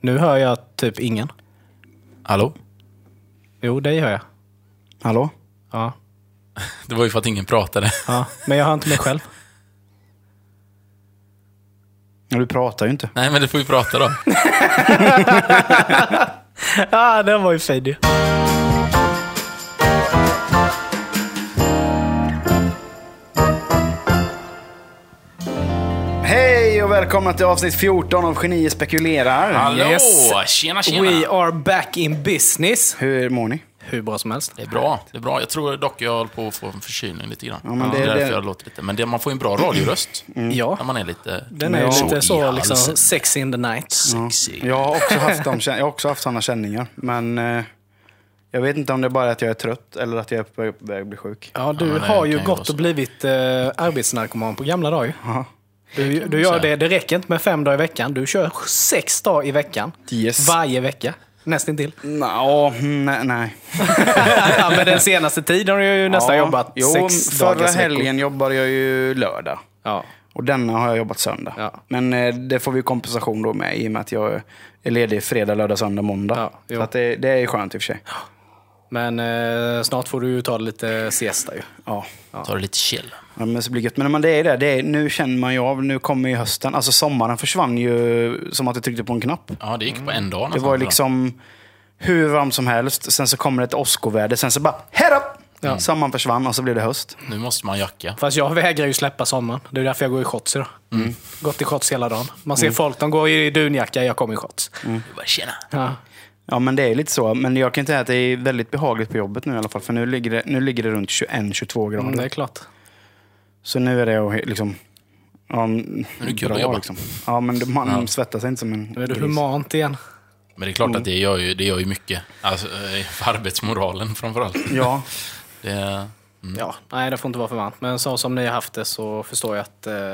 Nu hör jag typ ingen. Hallå? Jo, dig hör jag. Hallå? Ja. Det var ju för att ingen pratade. ja. Men jag hör inte mig själv. Ja, du pratar ju inte. Nej, men du får ju prata då. Ja, den var ju fade. Välkomna till avsnitt 14 av Genier spekulerar. Hallå! Yes. Tjena, tjena! We are back in business. Hur mår ni? Hur bra som helst. Det är bra. Det är bra. Jag tror dock jag håller på att få en förkylning lite grann. Ja, men det, det- är därför det- jag låter lite. Men det, man får ju en bra radioröst. Ja, När man är lite... den är Ja. lite så liksom sexy in the night. Sexy. Jag har också haft, de, jag har också haft sådana känningar. Men eh, jag vet inte om det är bara är att jag är trött eller att jag är på väg att bli sjuk. Ja, du Ja, har ju gått och blivit eh, arbetsnarkoman på gamla dagar. Du, du gör det, det räcker inte med fem dagar i veckan. Du kör sex dagar i veckan. Yes. Varje vecka. Nästintill. Nå, nej. nej. ja, men den senaste tiden har jag ju nästan Ja, jobbat jo, sex Förra dagars veckor. helgen jobbade jag ju lördag. Ja. Och denna har jag jobbat söndag. Ja. Men eh, det får vi kompensation då med i och med att jag är ledig fredag, lördag, söndag, måndag. Ja, så det, det är skönt i och för sig. Men eh, snart får du ju ta lite siesta ju. Ja. Ta det lite chill. Ja, men, så blir det gött. men men det är det, det är, nu känner man ju av, nu kommer ju hösten. Alltså sommaren försvann ju som att du tryckte på en knapp. Ja, det gick på en dag Det nästan, var ju jag. liksom hur varmt som helst. Sen så kommer det ett åskoväder. Sen så bara, head up! Sommaren försvann och så blev det höst. Nu måste man jacka. Fast jag vägrar ju släppa sommaren. Det är därför jag går i shorts idag. Mm. Gått i shorts hela dagen. Man ser folk, de går i dunjacka, jag kommer i shorts. Mm. Du bara, tjena. Ja. Ja, men det är lite så. Men jag kan inte säga att det är väldigt behagligt på jobbet nu i alla fall. För nu ligger det, nu ligger det runt 21-22 grader. Mm, det är klart. Så nu är det he- liksom... Ja, nu är det kul att jobba. Liksom. Ja, men man svettas inte som en Nu är det humant igen. Men det är klart Mm. att det gör ju, det gör ju mycket. Alltså, eh, för arbetsmoralen framförallt. Ja, Det, Mm. Ja, nej det får inte vara för varmt. Men så som ni har haft det så förstår jag att eh,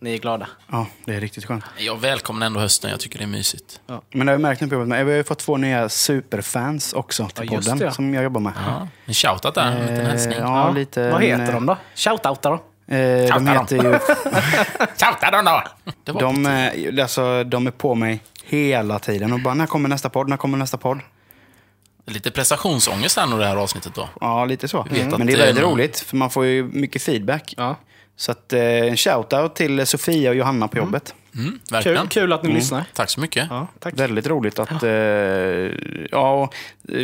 ni är glada. ja, det är riktigt skönt. jag välkomnar ändå hösten. Jag tycker det är mysigt. Men det har vi märkt nu på jobbet. med. Vi har ju fått två nya superfans också till Ja, just podden. det. Som jag jobbar med. Ja, en shoutout där. En liten Eh, hälsning. ja, lite... Vad heter de då? Shoutouta då? Eh, de Shouta heter ju... Shouta dem då! Det var De, är- alltså, de är på mig hela tiden och bara, när kommer nästa podd? När kommer nästa podd? lite prestationsångest här nu det här avsnittet då. Ja, lite så. vet att Men det är det är väldigt någon- roligt, för man får ju mycket feedback. Ja. Så att, eh, en shoutout till Sofia och Johanna på jobbet. Mm, verkligen. Kul, kul att ni lyssnar. Tack så mycket. Ja, tack. Väldigt roligt att... Eh, ja, och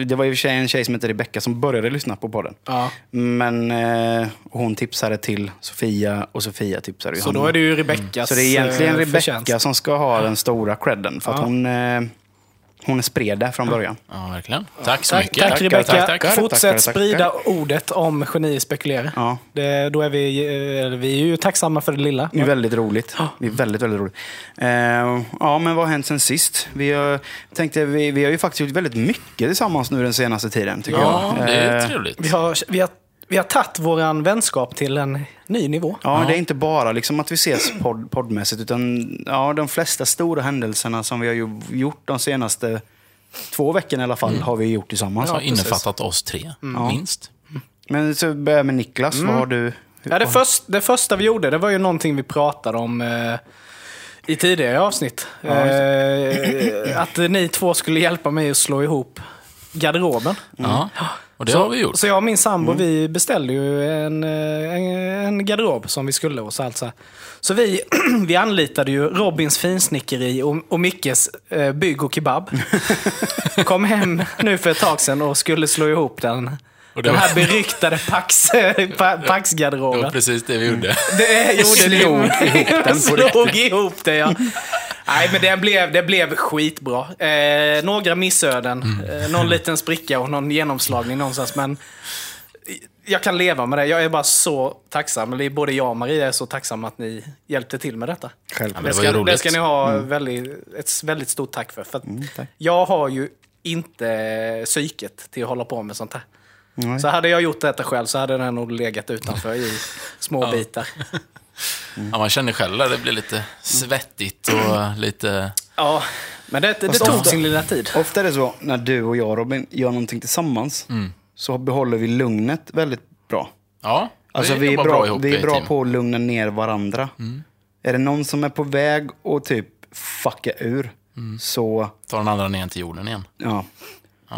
det var ju sig en tjej som heter Rebecka som började lyssna på podden. Ja. Men eh, hon tipsade till Sofia och Sofia tipsade Så Johanna. då är det ju Rebeckas Så det är egentligen eh, Rebecka förtjänst. som ska ha den stora credden. För att Ja. hon, eh, hon spred det från början. Ja, verkligen. Tack så mycket. tack Rebecka. Fortsätt sprida ordet om geni spekulerar. Ja. Det, då är vi, eh, vi är ju tacksamma för det lilla. Det är väldigt roligt. Det är väldigt, väldigt roligt. Eh, ja, men vad har hänt sen sist? Vi har, tänkte, vi, vi har ju faktiskt gjort väldigt mycket tillsammans nu den senaste tiden, tycker Ja, jag. det är Eh, trevligt. Vi har, vi har, vi har tagit vår vänskap till en ny nivå. Ja, det är inte bara liksom att vi ses podd, poddmässigt, utan ja, de flesta stora händelserna som vi har ju gjort de senaste två veckorna i alla fall, har vi gjort tillsammans. har precis. innefattat oss tre, minst. Men så börjar med Niklas. Vad har du? Ja, det, först, det första vi gjorde, det var ju någonting vi pratade om eh, i tidigare avsnitt. eh, att ni två skulle hjälpa mig att slå ihop garderoben. Ja, och det så, har vi gjort. Så jag och min sambo, vi beställde ju en, eh, en, en garderob som vi skulle och så allt så. Så vi, vi anlitade ju Robins finsnickeri och, och Mickes eh, bygg och kebab. Kom hem nu för ett tag sedan och skulle slå ihop den. Och den var- här beryktade Pax, pa, Det var Paxgarderoben. precis det vi gjorde. Det gjorde Slog ni. ihop den på Slog ihop det, ja. Nej, men det blev, det blev skitbra. Eh, några missöden, Mm. eh, någon liten spricka och någon genomslagning någonstans. Men jag kan leva med det. Jag är bara så tacksam. Eller både jag och Maria är så tacksamma att ni hjälpte till med detta. Självklart. Det ska, det ska ni ha väldigt, ett väldigt stort tack för. för att tack. jag har ju inte psyket till att hålla på med sånt här. Nej. Så hade jag gjort detta själv så hade den nog legat utanför i små bitar. Ja, man känner själv att det blir lite svettigt och lite... Ja, men det, det, tog ofta- sin lilla tid. Ofta är det så när du och jag Robin gör någonting tillsammans, så behåller vi lugnet väldigt bra. Ja, Alltså vi är jobbar bra, ihop vi är bra team. på att lugna ner varandra. Är det någon som är på väg och typ fucka ur, Så, Tar den andra ner till jorden igen. ja.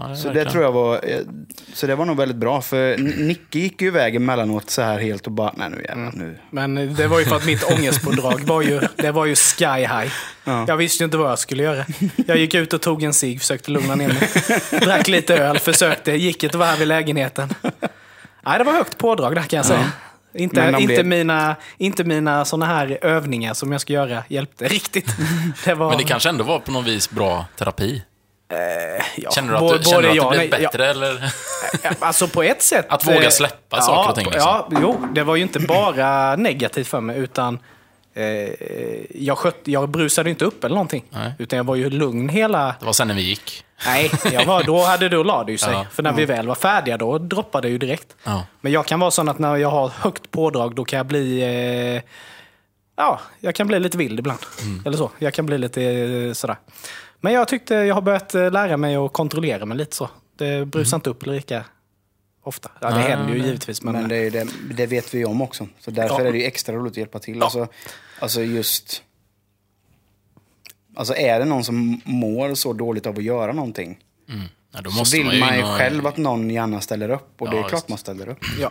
Ja, det Så det tror jag var, eh, så det var nog väldigt bra. För Nicke gick ju iväg emellanåt så här helt och bara, nej nu jävlar nu. Men det var ju för att mitt ångestpådrag var ju, det var ju sky high. Ja. Jag visste ju inte vad jag skulle göra. Jag gick ut och tog en cigg, försökte lugna ner mig. Drack lite öl, försökte, gick ett varv i lägenheten. Nej, det var högt pådrag där kan jag säga. Inte, de inte, blev- mina, inte mina såna här övningar som jag ska göra hjälpte riktigt. Det var, Men det kanske ändå var på något vis bra terapi. Ja, Känner du att, både- du, känner du, att ja det blev nej. bättre? Eller? Ja, alltså på ett sätt. Att våga eh, släppa saker och ting, liksom. Ja, jo, det var ju inte bara negativt för mig, utan eh, jag, skött, jag brusade inte upp eller någonting. Nej. Utan jag var ju lugn hela... Det var sen när vi gick. Nej, jag var, då hade då la det ju sig. Ja. För när vi väl var färdiga, då droppade det ju direkt. Ja. Men jag kan vara sån att när jag har högt pådrag, då kan jag bli... Eh, ja, jag kan bli lite vild ibland. Mm. Eller så. Jag kan bli lite eh, sådär. Men jag tyckte jag har börjat eh, lära mig att kontrollera mig lite så. Det brusar inte upp lika ofta. Ja, det Nej, händer ju nej. givetvis. Men, Men det, är det, det vet vi ju om också. Så därför Ja. är det ju extra roligt att hjälpa till. Alltså, alltså just... Alltså är det någon som mår så dåligt av att göra någonting. Ja, då Så vill man ju, man ju in och- själv att någon gärna ställer upp. Och det är Ja, klart visst. man ställer upp. ja.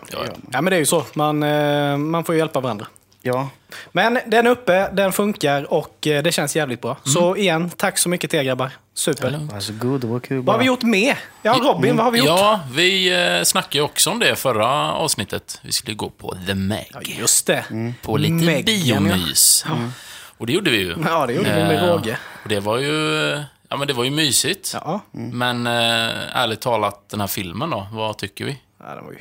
Ja, men det är ju så. Man, eh, man får ju hjälpa varandra. Ja. Men den är uppe, den funkar och eh, det känns jävligt bra. Så igen, tack så mycket till er grabbar. Super. Varsågod, det var kul Vad har vi gjort med? Ja, Robin, vad har vi gjort? Ja, vi eh, snackade också om det förra avsnittet. Vi skulle gå på The Meg. Ja, just det. På lite Meggen, biomys. Och det gjorde vi ju. Ja, det gjorde vi med Eh, råge. Och det var ju, ja, men det var ju mysigt. Ja. Men eh, ärligt talat, den här filmen då, vad tycker vi? ja, den var ju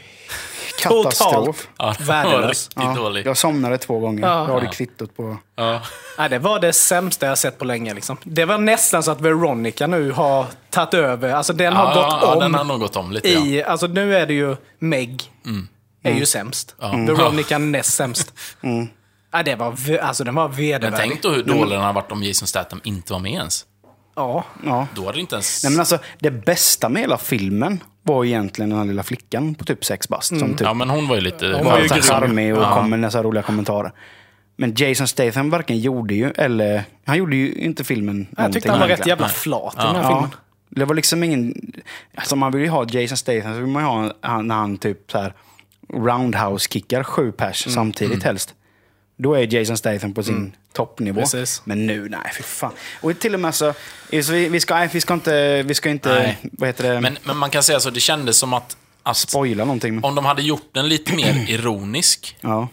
Katastrof. Ja, Värdelös. Ja, dålig. jag somnade två gånger. Ja. Jag har det kvittot på... Ja. Nej, det var det sämsta jag sett på länge. Liksom. Det var nästan så att Veronica nu har tagit över. Alltså den har Ja, gått ja, om. den har nog gått om lite, ja. Mm. i, alltså nu är det ju Meg. Är ju sämst. Veronica näst sämst. Ja, det var, alltså den var Men vedervärdig. tänk då hur dålig den har varit om Jason Statham inte var med ens. Ja. Ja. Då hade det inte ens... Nej, men alltså, det bästa med hela filmen var egentligen den här lilla flickan på typ sex bast. Som typ Ja, men hon var ju lite... Hon var ju charmig och Ja. kom med dessa roliga kommentarer. Men Jason Statham varken gjorde ju, eller... Han gjorde ju inte filmen Jag tyckte han var rätt egentligen. jävla Nej. flat i Ja. den här Ja, filmen. det var liksom ingen... Alltså man vill ju ha Jason Statham, så vill man ju ha han, när han typ så här roundhouse-kickar sju pers Mm. samtidigt helst. Då är Jason Statham på sin toppnivå. Precis. Men nu, nej fy fan. Och till och med så, så vi, vi, ska, nej, vi ska inte, vi ska inte Nej. vad heter det, Men, men man kan säga så, det kändes som att, att spoila någonting. Om de hade gjort den lite mer ironisk, ja.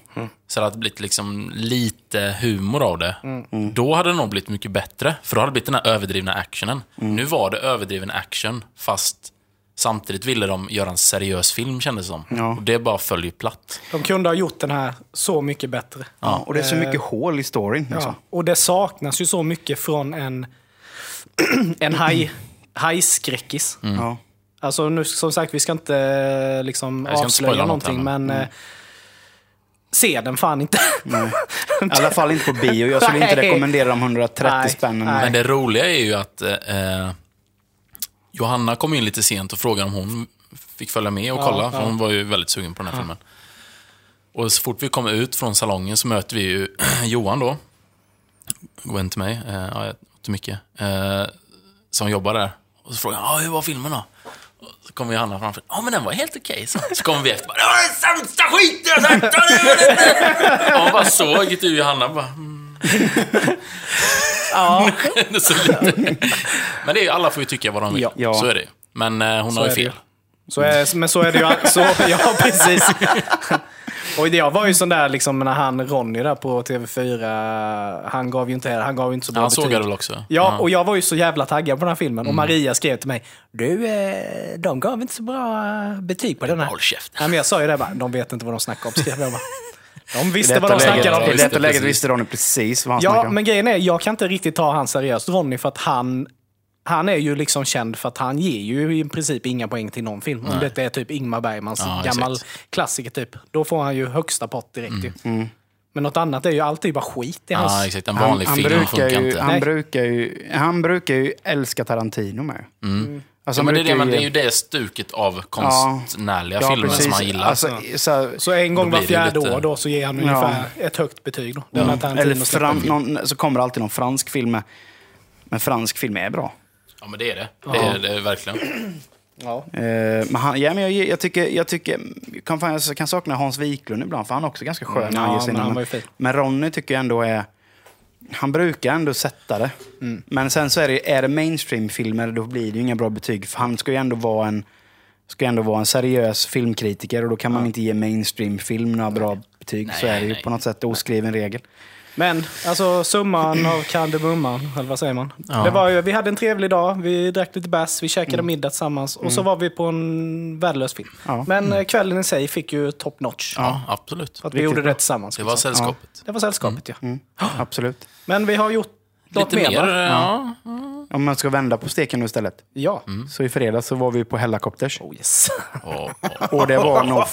så hade det blivit liksom lite humor av det. Mm. Då hade det nog blivit mycket bättre. För då hade det blivit den här överdrivna actionen. Mm. Nu var det överdriven action, fast samtidigt ville de göra en seriös film kändes det som. Ja. Och det bara föll ju platt. De kunde ha gjort den här så mycket bättre. Ja, och det är så mycket hål i storyn. Ja. Alltså. Och det saknas ju så mycket från en, en haj, hajskräckis. Ja. Alltså nu, som sagt, vi ska inte eh, liksom ska inte avslöja något någonting, men eh, se den fan inte. Nej. I alla fall inte på bio. Jag skulle inte rekommendera de 130 Nej. spännen. Nej. Men det roliga är ju att eh, Johanna kom in lite sent och frågade om hon fick följa med och Ja, kolla, för ja. hon var ju väldigt sugen på den här filmen. Och så fort vi kommer ut från salongen så möter vi ju Johan då, god vän till mig, eh, ja, jag- till mycket, eh, som jobbar där. Och så frågar han, ah, hur var filmen då? Och så kommer Johanna framför, ja men den var helt okej. Så, så kommer vi efter, det var den sämsta skiten jag sett! Ja, det var det." Och man bara såg till Johanna bara, mm. ja. Men det är ju, alla får ju tycka vad de vill. Ja. Ja. Så är det. Men eh, hon Så har ju det fel. Så är, men så är det ju. Så, ja, precis. Och jag var ju sån där, liksom, när han, Ronny där på TV4, han gav ju inte, han gav ju inte så bra Han betyg. såg det väl också? Ja, och jag var ju så jävla taggad på den här filmen. Mm. Och Maria skrev till mig, du, eh, de gav inte så bra eh, betyg på den här. Håll käften. Nej, men jag sa ju det bara, de vet inte vad de snackar om, skrev jag bara. De I visste detta vad de snackade I om. visste detta läget precis. visste Ronny precis vad han Ja, snackade om. men grejen är, jag kan inte riktigt ta han seriöst, Ronny, för att han, han är ju liksom känd för att han ger ju i princip inga poäng till någon film. Om det är typ Ingmar Bergmans Ja, gammal exakt. klassiker typ. Då får han ju högsta pott direkt ju. Mm. Men något annat är ju alltid bara skit i hans... Ja, exakt. En vanlig han, han, film brukar funkar ju, inte. han, brukar ju, han brukar ju älska Tarantino med. Alltså, Ja, han men det, är det, men ju- det är ju det stuket av konstnärliga Ja, filmer som precis. han gillar. Alltså, så här, Så en gång var fjärde lite- år då så ger han ungefär ett högt betyg. Då. Tarantino eller film. någon, så kommer det alltid någon fransk film med Men fransk film är bra. Ja, men det är det. Det är det är verkligen. Ja. Eh, men han, ja, men jag, jag tycker, jag tycker kan, fan, jag kan sakna Hans Wiklund ibland, för han är också ganska skön. Ja, sig men han var ju fin. men Ronny tycker jag ändå är... Han brukar ändå sätta det. Men sen så är det, är det mainstream-filmer, då blir det ju inga bra betyg. För han ska ju ändå vara en, ska ändå vara en seriös filmkritiker och då kan man inte ge mainstream-film några bra betyg. så Nej, är det ju nej. på något sätt oskriven regel. Men alltså summan av kardemumman, eller vad säger man? Ja. Det var ju, vi hade en trevlig dag, vi drack lite bärs, vi käkade Mm. middag tillsammans och så var vi på en värdelös film. Ja. Men eh, kvällen i sig fick ju top notch. Ja, absolut. För att vi Riktigt gjorde bra. det tillsammans. Det var liksom. sällskapet. det var sällskapet, ja. Mm. Absolut. Men vi har gjort något Lite mer, va? ja. Om man ska vända på steken nu istället. Ja. Så i fredags så var vi på Hellacopters. Oh, yes. Och, det var nog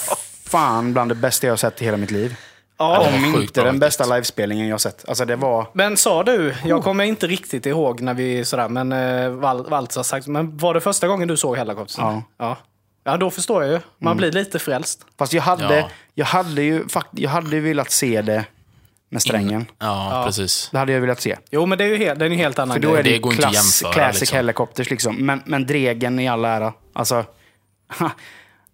fan bland det bästa jag sett i hela mitt liv. Ja. Om inte den bästa livespelningen jag sett. Alltså det var... Men sa du, jag kommer inte riktigt ihåg när vi sådär, men eh, Val, har sagt, men var det första gången du såg Hellacoptern? Ja. ja. Ja, då förstår jag ju. Man blir lite frälst. Fast jag hade, Ja. jag hade ju fakt- jag hade ju velat se det med strängen. ja, precis. Det hade jag velat se. Jo, men det är ju helt, det är en helt annan För då grej. är det, det går inte att klass, jämföra, classic liksom. helikopters liksom. Men, men Dregen i all ära. Alltså,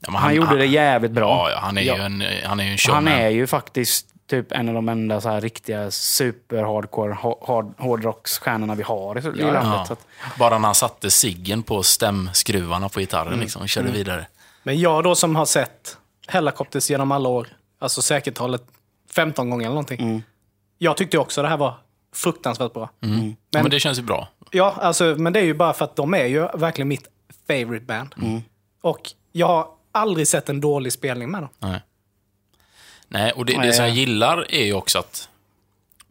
Ja, men han, gjorde det jävligt bra. Ja, ja, han är Ja. ju en, han är ju en han är ju faktiskt typ en av de enda så här riktiga super-hardcore hard, hårdrocksstjärnorna vi har i, i landet. Ja. Så att, Bara när han satte siggen på stämskruvarna på gitarren Mm. liksom, och körde vidare. Men jag då som har sett Hellacopters genom alla år, alltså säkert talet 15 gånger eller någonting. Mm. Jag tyckte också det här var fruktansvärt bra. ja, Men, men det känns ju bra. ja, alltså, men det är ju bara för att de är ju verkligen mitt favorite band. Mm. Och jag har aldrig sett en dålig spelning med dem. Nej. Nej, och det, Nej. det som jag gillar är ju också att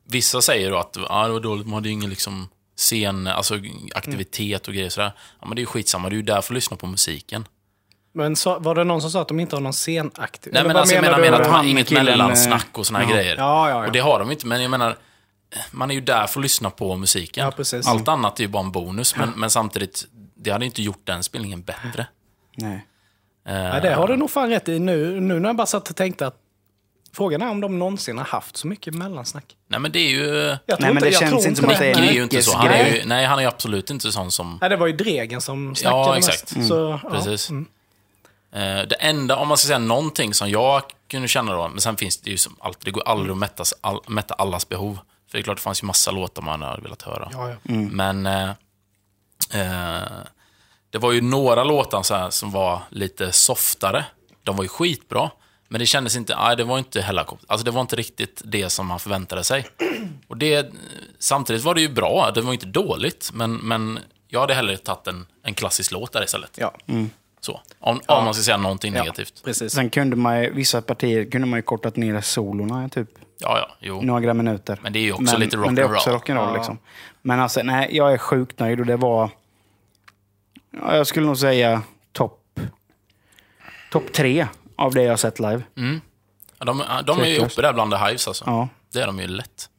vissa säger då att ah, det var dåligt, man hade ju ingen liksom scen, alltså aktivitet och grejer sådär. Ja, men det är ju skitsamma, du är ju där för att lyssna på musiken. Men så, var det någon som sa att de inte har någon scenaktiv? Nej, men alltså, jag menar, du? menar att de har Han inget killen, mellansnack och såna här ja. grejer. Ja, ja, ja. Och det har de inte, men jag menar, man är ju där för att lyssna på musiken. Ja, precis. Allt annat är ju bara en bonus, men, men samtidigt, det hade inte gjort den spelningen bättre. nej. Nej, det har du nog fan rätt i nu, nu när jag bara satt och tänkte att Frågan är om de någonsin har haft så mycket mellansnack. Nej, men det är ju... Jag tror Nej, men det känns inte som att det är Micke är ju inte så. Han är ju, nej, han är ju absolut inte sån som... Nej, det var ju Dregen som snackade Ja, mest. exakt. Så, ja. Precis. Eh, Det enda, om man ska säga någonting som jag kunde känna då, men sen finns det ju som alltid, det går aldrig att mätta, all, mätta allas behov. För det är klart, det fanns ju massa låtar man hade velat höra. Ja, ja. Men eh, eh, det var ju några låtar så här som var lite softare. De var ju skitbra. Men det kändes inte, nej det var inte Hellacopter. Alltså det var inte riktigt det som man förväntade sig. Och det, samtidigt var det ju bra, det var inte dåligt. Men, men jag hade hellre tagit en, en klassisk låt där istället. ja. Så. Om, om man ska säga någonting negativt. Precis. Sen kunde man ju, vissa partier kunde man ju kortat ner solorna typ Ja, ja, jo. några minuter. Men det är ju också lite Men det är rock'n'roll. också rock'n'roll Ja. liksom. Men alltså, nej, jag är sjukt nöjd och det var... Ja, jag skulle nog säga topp... Topp tre av det jag har sett live. Ja, de, de är ju uppe där bland the hives alltså. Ja. Det är de ju lätt.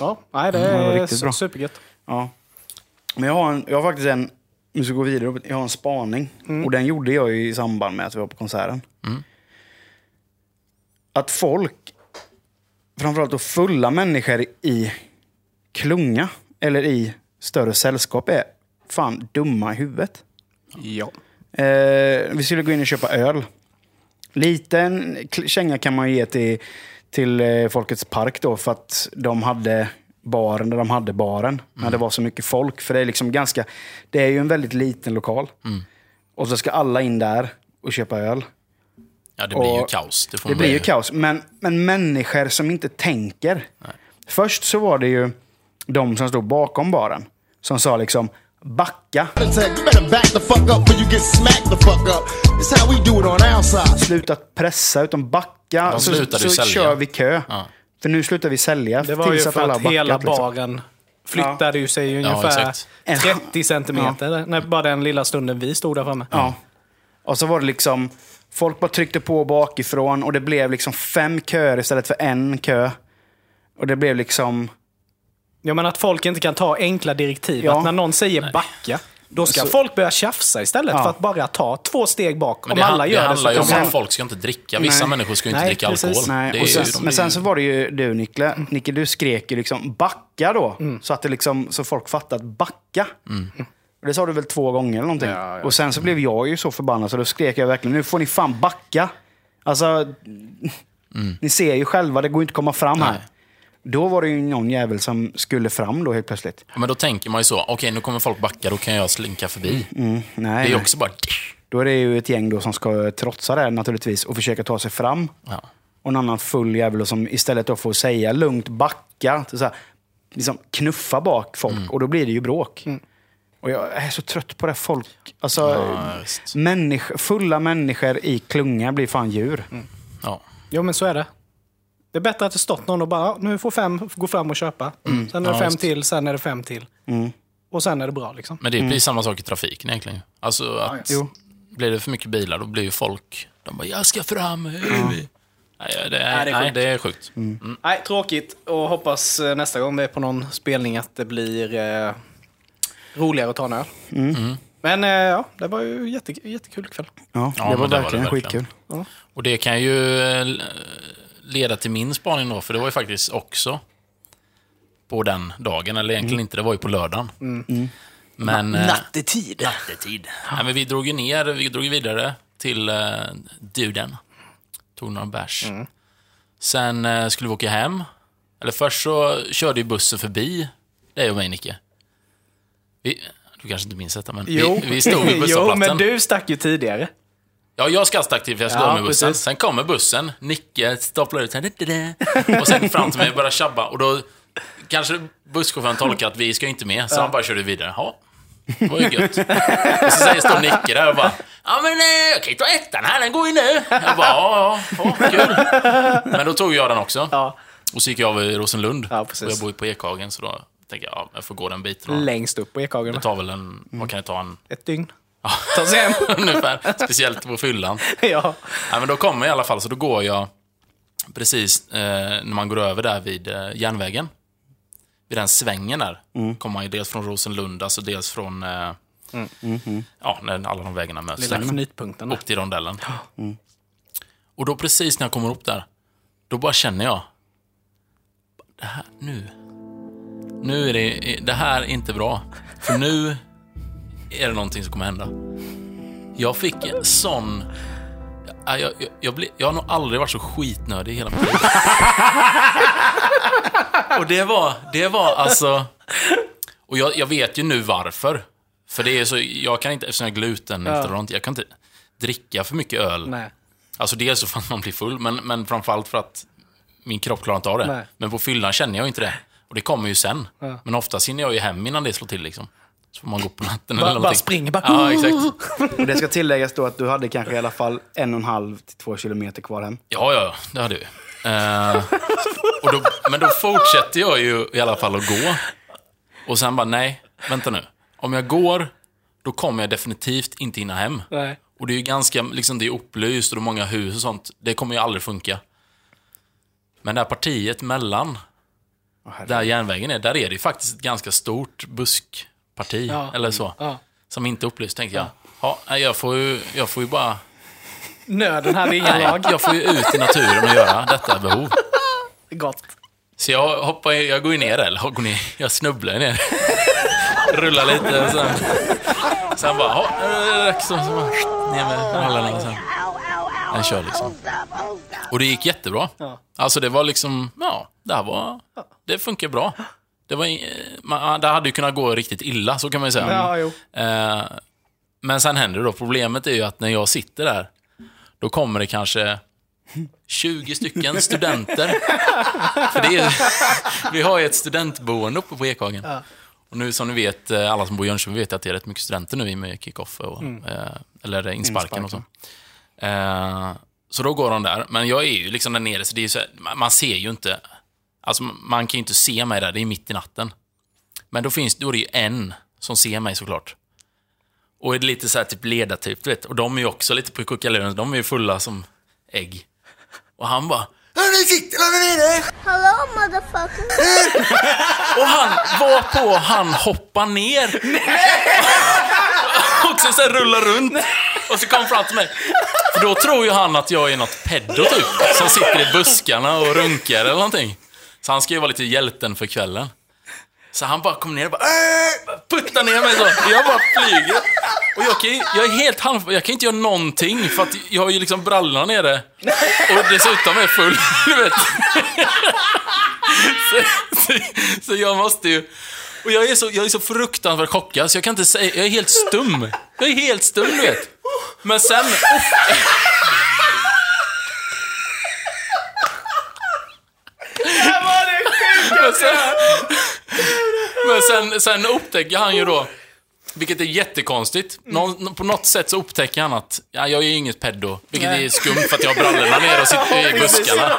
Ja, nej, det det var är riktigt bra. supergött. Ja. Men jag har, en, jag har faktiskt en... Nu ska vi gå vidare. Jag har en spaning. Och den gjorde jag ju i samband med att vi var på konserten. Att folk, framförallt då fulla människor i klunga eller i större sällskap är fan dumma i huvudet. Ja. Eh, vi skulle gå in och köpa öl. Liten känga kan man ge till, till eh, Folkets Park då för att de hade baren där de hade baren. När det var så mycket folk. För det är liksom ganska... Det är ju en väldigt liten lokal. Och så ska alla in där och köpa öl. Ja, det blir ju Och kaos. Det, Det blir ju kaos. Men, men människor som inte tänker. Först så var det ju de som stod bakom baren. Som sa liksom backa. Sluta pressa, utan backa. De så så kör vi kö. Ja. För nu slutar vi sälja. Det var ju för alla att har hela backat, liksom. baren flyttade ju sig ungefär exakt. 30 centimeter. När bara den lilla stunden vi stod där framme. Ja. Och så var det liksom... Folk bara tryckte på bakifrån och det blev liksom fem köer istället för en kö. Och det blev liksom... Ja, men att folk inte kan ta enkla direktiv. Ja. Att när någon säger backa, Då ska folk börja tjafsa istället Ja. för att bara ta två steg bak. Men Om det, alla gör det det, handlar ju så om att folk ska inte dricka. Vissa Nej. människor ska ju inte Nej, dricka precis. alkohol. Nej, sen, de men sen så var det ju du Nikla, Nicke, du skrek ju liksom backa då. Så att det liksom, så folk fattade att backa. Och Det sa du väl två gånger eller någonting. Ja, ja. Och sen så blev jag ju så förbannad så då skrek jag verkligen, nu får ni fan backa. Alltså, ni ser ju själva, det går inte att komma fram här. Då var det ju någon jävel som skulle fram då helt plötsligt. Ja, Men då tänker man ju så, okej nu kommer folk backa, då kan jag slinka förbi. Nej, Det är ju också bara... Då är det ju ett gäng då som ska trotsa det här naturligtvis och försöka ta sig fram. Ja. Och en annan full jävel som istället då får säga lugnt backa. Så här, liksom knuffa bak folk Mm. och då blir det ju bråk. Och jag är så trött på det. Folk, alltså, Ja, människ, fulla människor i klunga blir fan djur. Ja. Jo, men så är det. Det är bättre att det stått någon och bara, "Ja, nu får fem gå fram och köpa. Sen är det Mm. Ja, fem visst. till, sen är det fem till. Och sen är det bra liksom. Men det är precis samma sak i trafiken egentligen. Alltså att Jo. blir det för mycket bilar, då blir ju folk... De bara, jag ska fram. Nej, det är, Nej, det är nej, sjukt. det är sjukt. Mm. Nej, tråkigt. Och hoppas eh, nästa gång vi är på någon spelning att det blir eh, roligare att ta en öl. Mm. Men eh, ja, det var ju jätte, jättekul kväll. Ja, Ja, det var men det var det verkligen verkligen. skitkul. Och det kan ju eh, leda till min spaning då, för det var ju faktiskt också på den dagen, eller egentligen inte, det var ju på lördagen. Men... eh, Nattetid. Nattetid. Nej, men vi drog ju ner, vi drog vidare till uh, Duden. Tog några bärs. Sen eh, skulle vi åka hem. Eller först så körde ju bussen förbi dig och mig, Nicke. Vi, du kanske inte minns detta, men Jo, vi, vi stod vid jo, busshållplatsen. men du stack ju tidigare. Ja, jag ska aktiv för jag skulle Ja, med bussen. precis. Sen kommer bussen, Nicke staplar ut här, och sen fram till mig och börjar tjabba. Och då kanske busschauffören tolkar att vi ska inte med, så han bara körde vidare. Ja, det var ju gött. och så säger står Nicke där och bara, ja men eh, jag kan ju ta ettan här, den går ju nu. Jag bara, ja, ja, ja, kul. Men då tog jag den också. Ja. Och så gick jag av i Rosenlund. Ja, precis. och jag bor ju på Ekhagen, så då tänker jag, ja, jag får gå den biten. Längst upp på Ekhagen. det tar väl en, vad kan det ta, en, Ett dygn. Ta sig hem. ungefär. Speciellt på fyllan. ja. Ja, men då kommer jag i alla fall, så då går jag precis eh, när man går över där vid eh, järnvägen. Vid den svängen där. Kommer man ju dels från Rosenlund, alltså dels från... Eh, Ja, när alla de vägarna möts. Lilla knytpunkten. Upp till rondellen. Och då precis när jag kommer upp där, då bara känner jag... Det här, nu. Nu är det... Det här är inte bra. För nu är det någonting som kommer hända. Jag fick en sån... Jag, jag, jag, bli, jag har nog aldrig varit så skitnödig i hela mitt liv. Och det var, det var alltså... Och jag, jag vet ju nu varför. För det är så, jag kan inte, eftersom jag är glutenintolerant, jag kan inte dricka för mycket öl. Nej. Alltså dels så för att man blir full, men, men framförallt för att min kropp klarar inte av det. Nej. Men på fyllan känner jag inte det. Och det kommer ju sen. Ja. Men oftast hinner jag ju hem innan det slår till liksom. Så får man gå på natten Bara- eller någonting. bara springer, bara- Ja, exakt. Och det ska tilläggas då att du hade kanske i alla fall en och en halv till två kilometer kvar hem. Ja, ja, det hade vi. Eh, och då, men då fortsätter jag ju i alla fall att gå. Och sen bara, nej, vänta nu. Om jag går, då kommer jag definitivt inte hinna hem. Nej. Och det är ju ganska, liksom det är upplyst och det är många hus och sånt. Det kommer ju aldrig funka. Men det här partiet mellan, där järnvägen är, där är det ju faktiskt ett ganska stort buskparti. Ja. Eller så. Ja. Som inte upplyst, tänkte jag. Ja, jag får ju, jag får ju bara... Nöden hade ingen lag. jag får ju ut i naturen och göra detta behov. Gott. Så jag hoppar, jag går ju ner, eller går ner, jag snubblar ner. Rullar lite och sen... Sen bara, ja. Och så bara, ner med rallarna och sen... Den kör liksom. Och det gick jättebra. Ja. Alltså det var liksom, ja, det här var... Det funkar bra. Det, var, man, det hade ju kunnat gå riktigt illa, så kan man ju säga. Ja, jo. Eh, men sen händer det då. Problemet är ju att när jag sitter där, då kommer det kanske 20 stycken studenter. För det är, vi har ju ett studentboende uppe på Ekhagen. Och nu som ni vet, eh, alla som bor i Jönköping vet att det är rätt mycket studenter nu i och med kick-off, och, eh, eller insparken och så. Eh, så då går de där. Men jag är ju liksom där nere, så det är så här, man ser ju inte. Alltså man kan ju inte se mig där, det är mitt i natten. Men då finns då är det ju en som ser mig såklart. Och är lite så här typ ledartyp, du vet. Och de är ju också lite på kuckaluren, de är ju fulla som ägg. Och han bara "Hörni, sitter där nere!" Hello, motherfucker. Och han var på han hoppar ner. liksom så här rullar runt. Och så kommer han fram till mig. För då tror ju han att jag är något peddo typ. Som sitter i buskarna och runkar eller någonting. Så han ska ju vara lite hjälten för kvällen. Så han bara kommer ner och bara "Äh!" puttar ner mig så. Jag bara flyger. Och jag, kan, ju- jag är helt halv... Jag kan inte göra någonting för att jag har ju liksom brallorna nere. Och dessutom är full, du vet. Så, så, så jag måste ju... Och jag är så, jag är så fruktansvärt chockad så jag kan inte säga... Jag är helt stum. Jag är helt stum, du vet. Men sen... Men sen, men sen, sen upptäcker han ju då, vilket är jättekonstigt. Någon, på något sätt så upptäcker han att ja, jag är ju inget peddo. Vilket är skumt för att jag har brallorna ner och sitter i buskarna.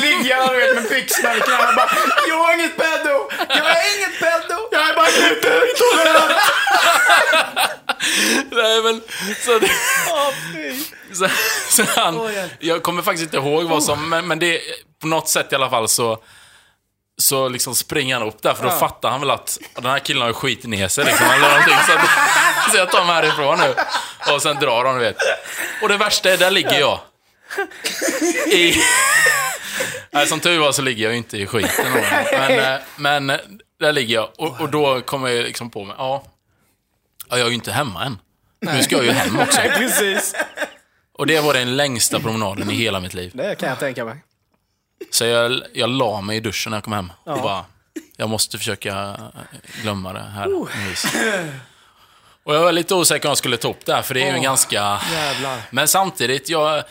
Ligger vet, med byxorna i knäna och bara Jag är inget pedo! Jag är inget pedo! Jag är bara gluten Nej, men, så, det, så, så han, jag kommer faktiskt inte ihåg vad som, men, men det på något sätt i alla fall så så liksom springer han upp där, för då fattar han väl att den här killen har ju skitit ner sig liksom, eller någonting. Så, att, så jag tar mig härifrån nu. Och sen drar han, du vet. Och det värsta är, där ligger jag. I... Nej, som tur var så ligger jag ju inte i skiten. Men, eh, men eh, där ligger jag. Och, och då kommer jag liksom på mig, ja, ja, jag är ju inte hemma än. Nu ska jag ju hem också. Precis. Och det var den längsta promenaden i hela mitt liv. Det kan jag tänka mig. Så jag, jag la mig i duschen när jag kom hem. Och bara, jag måste försöka glömma det här. vis. Och jag var lite osäker om jag skulle ta upp det här, för det är ju en ganska... Jävlar. Men samtidigt, jag...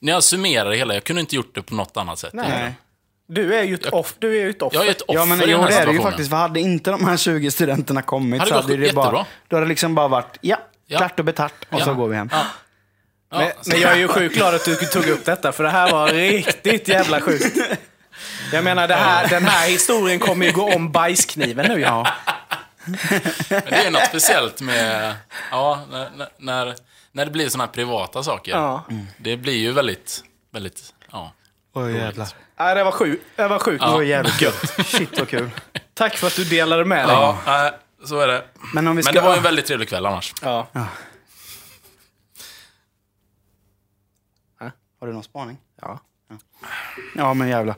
När jag summerar det hela, jag kunde inte gjort det på något annat sätt. Nej. Du är ju ett off. Du är ju ett offer. Jag är ett offer Ja men i jo, den här det är det ju situationen. faktiskt. För hade inte de här 20 studenterna kommit Hade så hade det bara... Då hade det liksom bara varit, ja, Ja. klart och betart. Och så Ja. går vi hem. Ja. Ja, Men, men jag är ju sjukt glad att du tog upp detta, för det här var riktigt jävla sjukt. Jag menar, det här, den här historien kommer ju gå om bajskniven nu. Ja. Men det är något speciellt med... Ja, när, när- när, det blir såna här privata saker. Ja. Det blir ju väldigt, väldigt... Ja. Oj jävlar. Nej, det var sjukt. Det var sjukt. Det var jävligt gött. Shit vad kul. Tack för att du delade med dig. Ja, så är det. Men om vi ska... Men det var ju en väldigt trevlig kväll annars. Ja. Har du någon spaning? Ja. Ja men jävlar.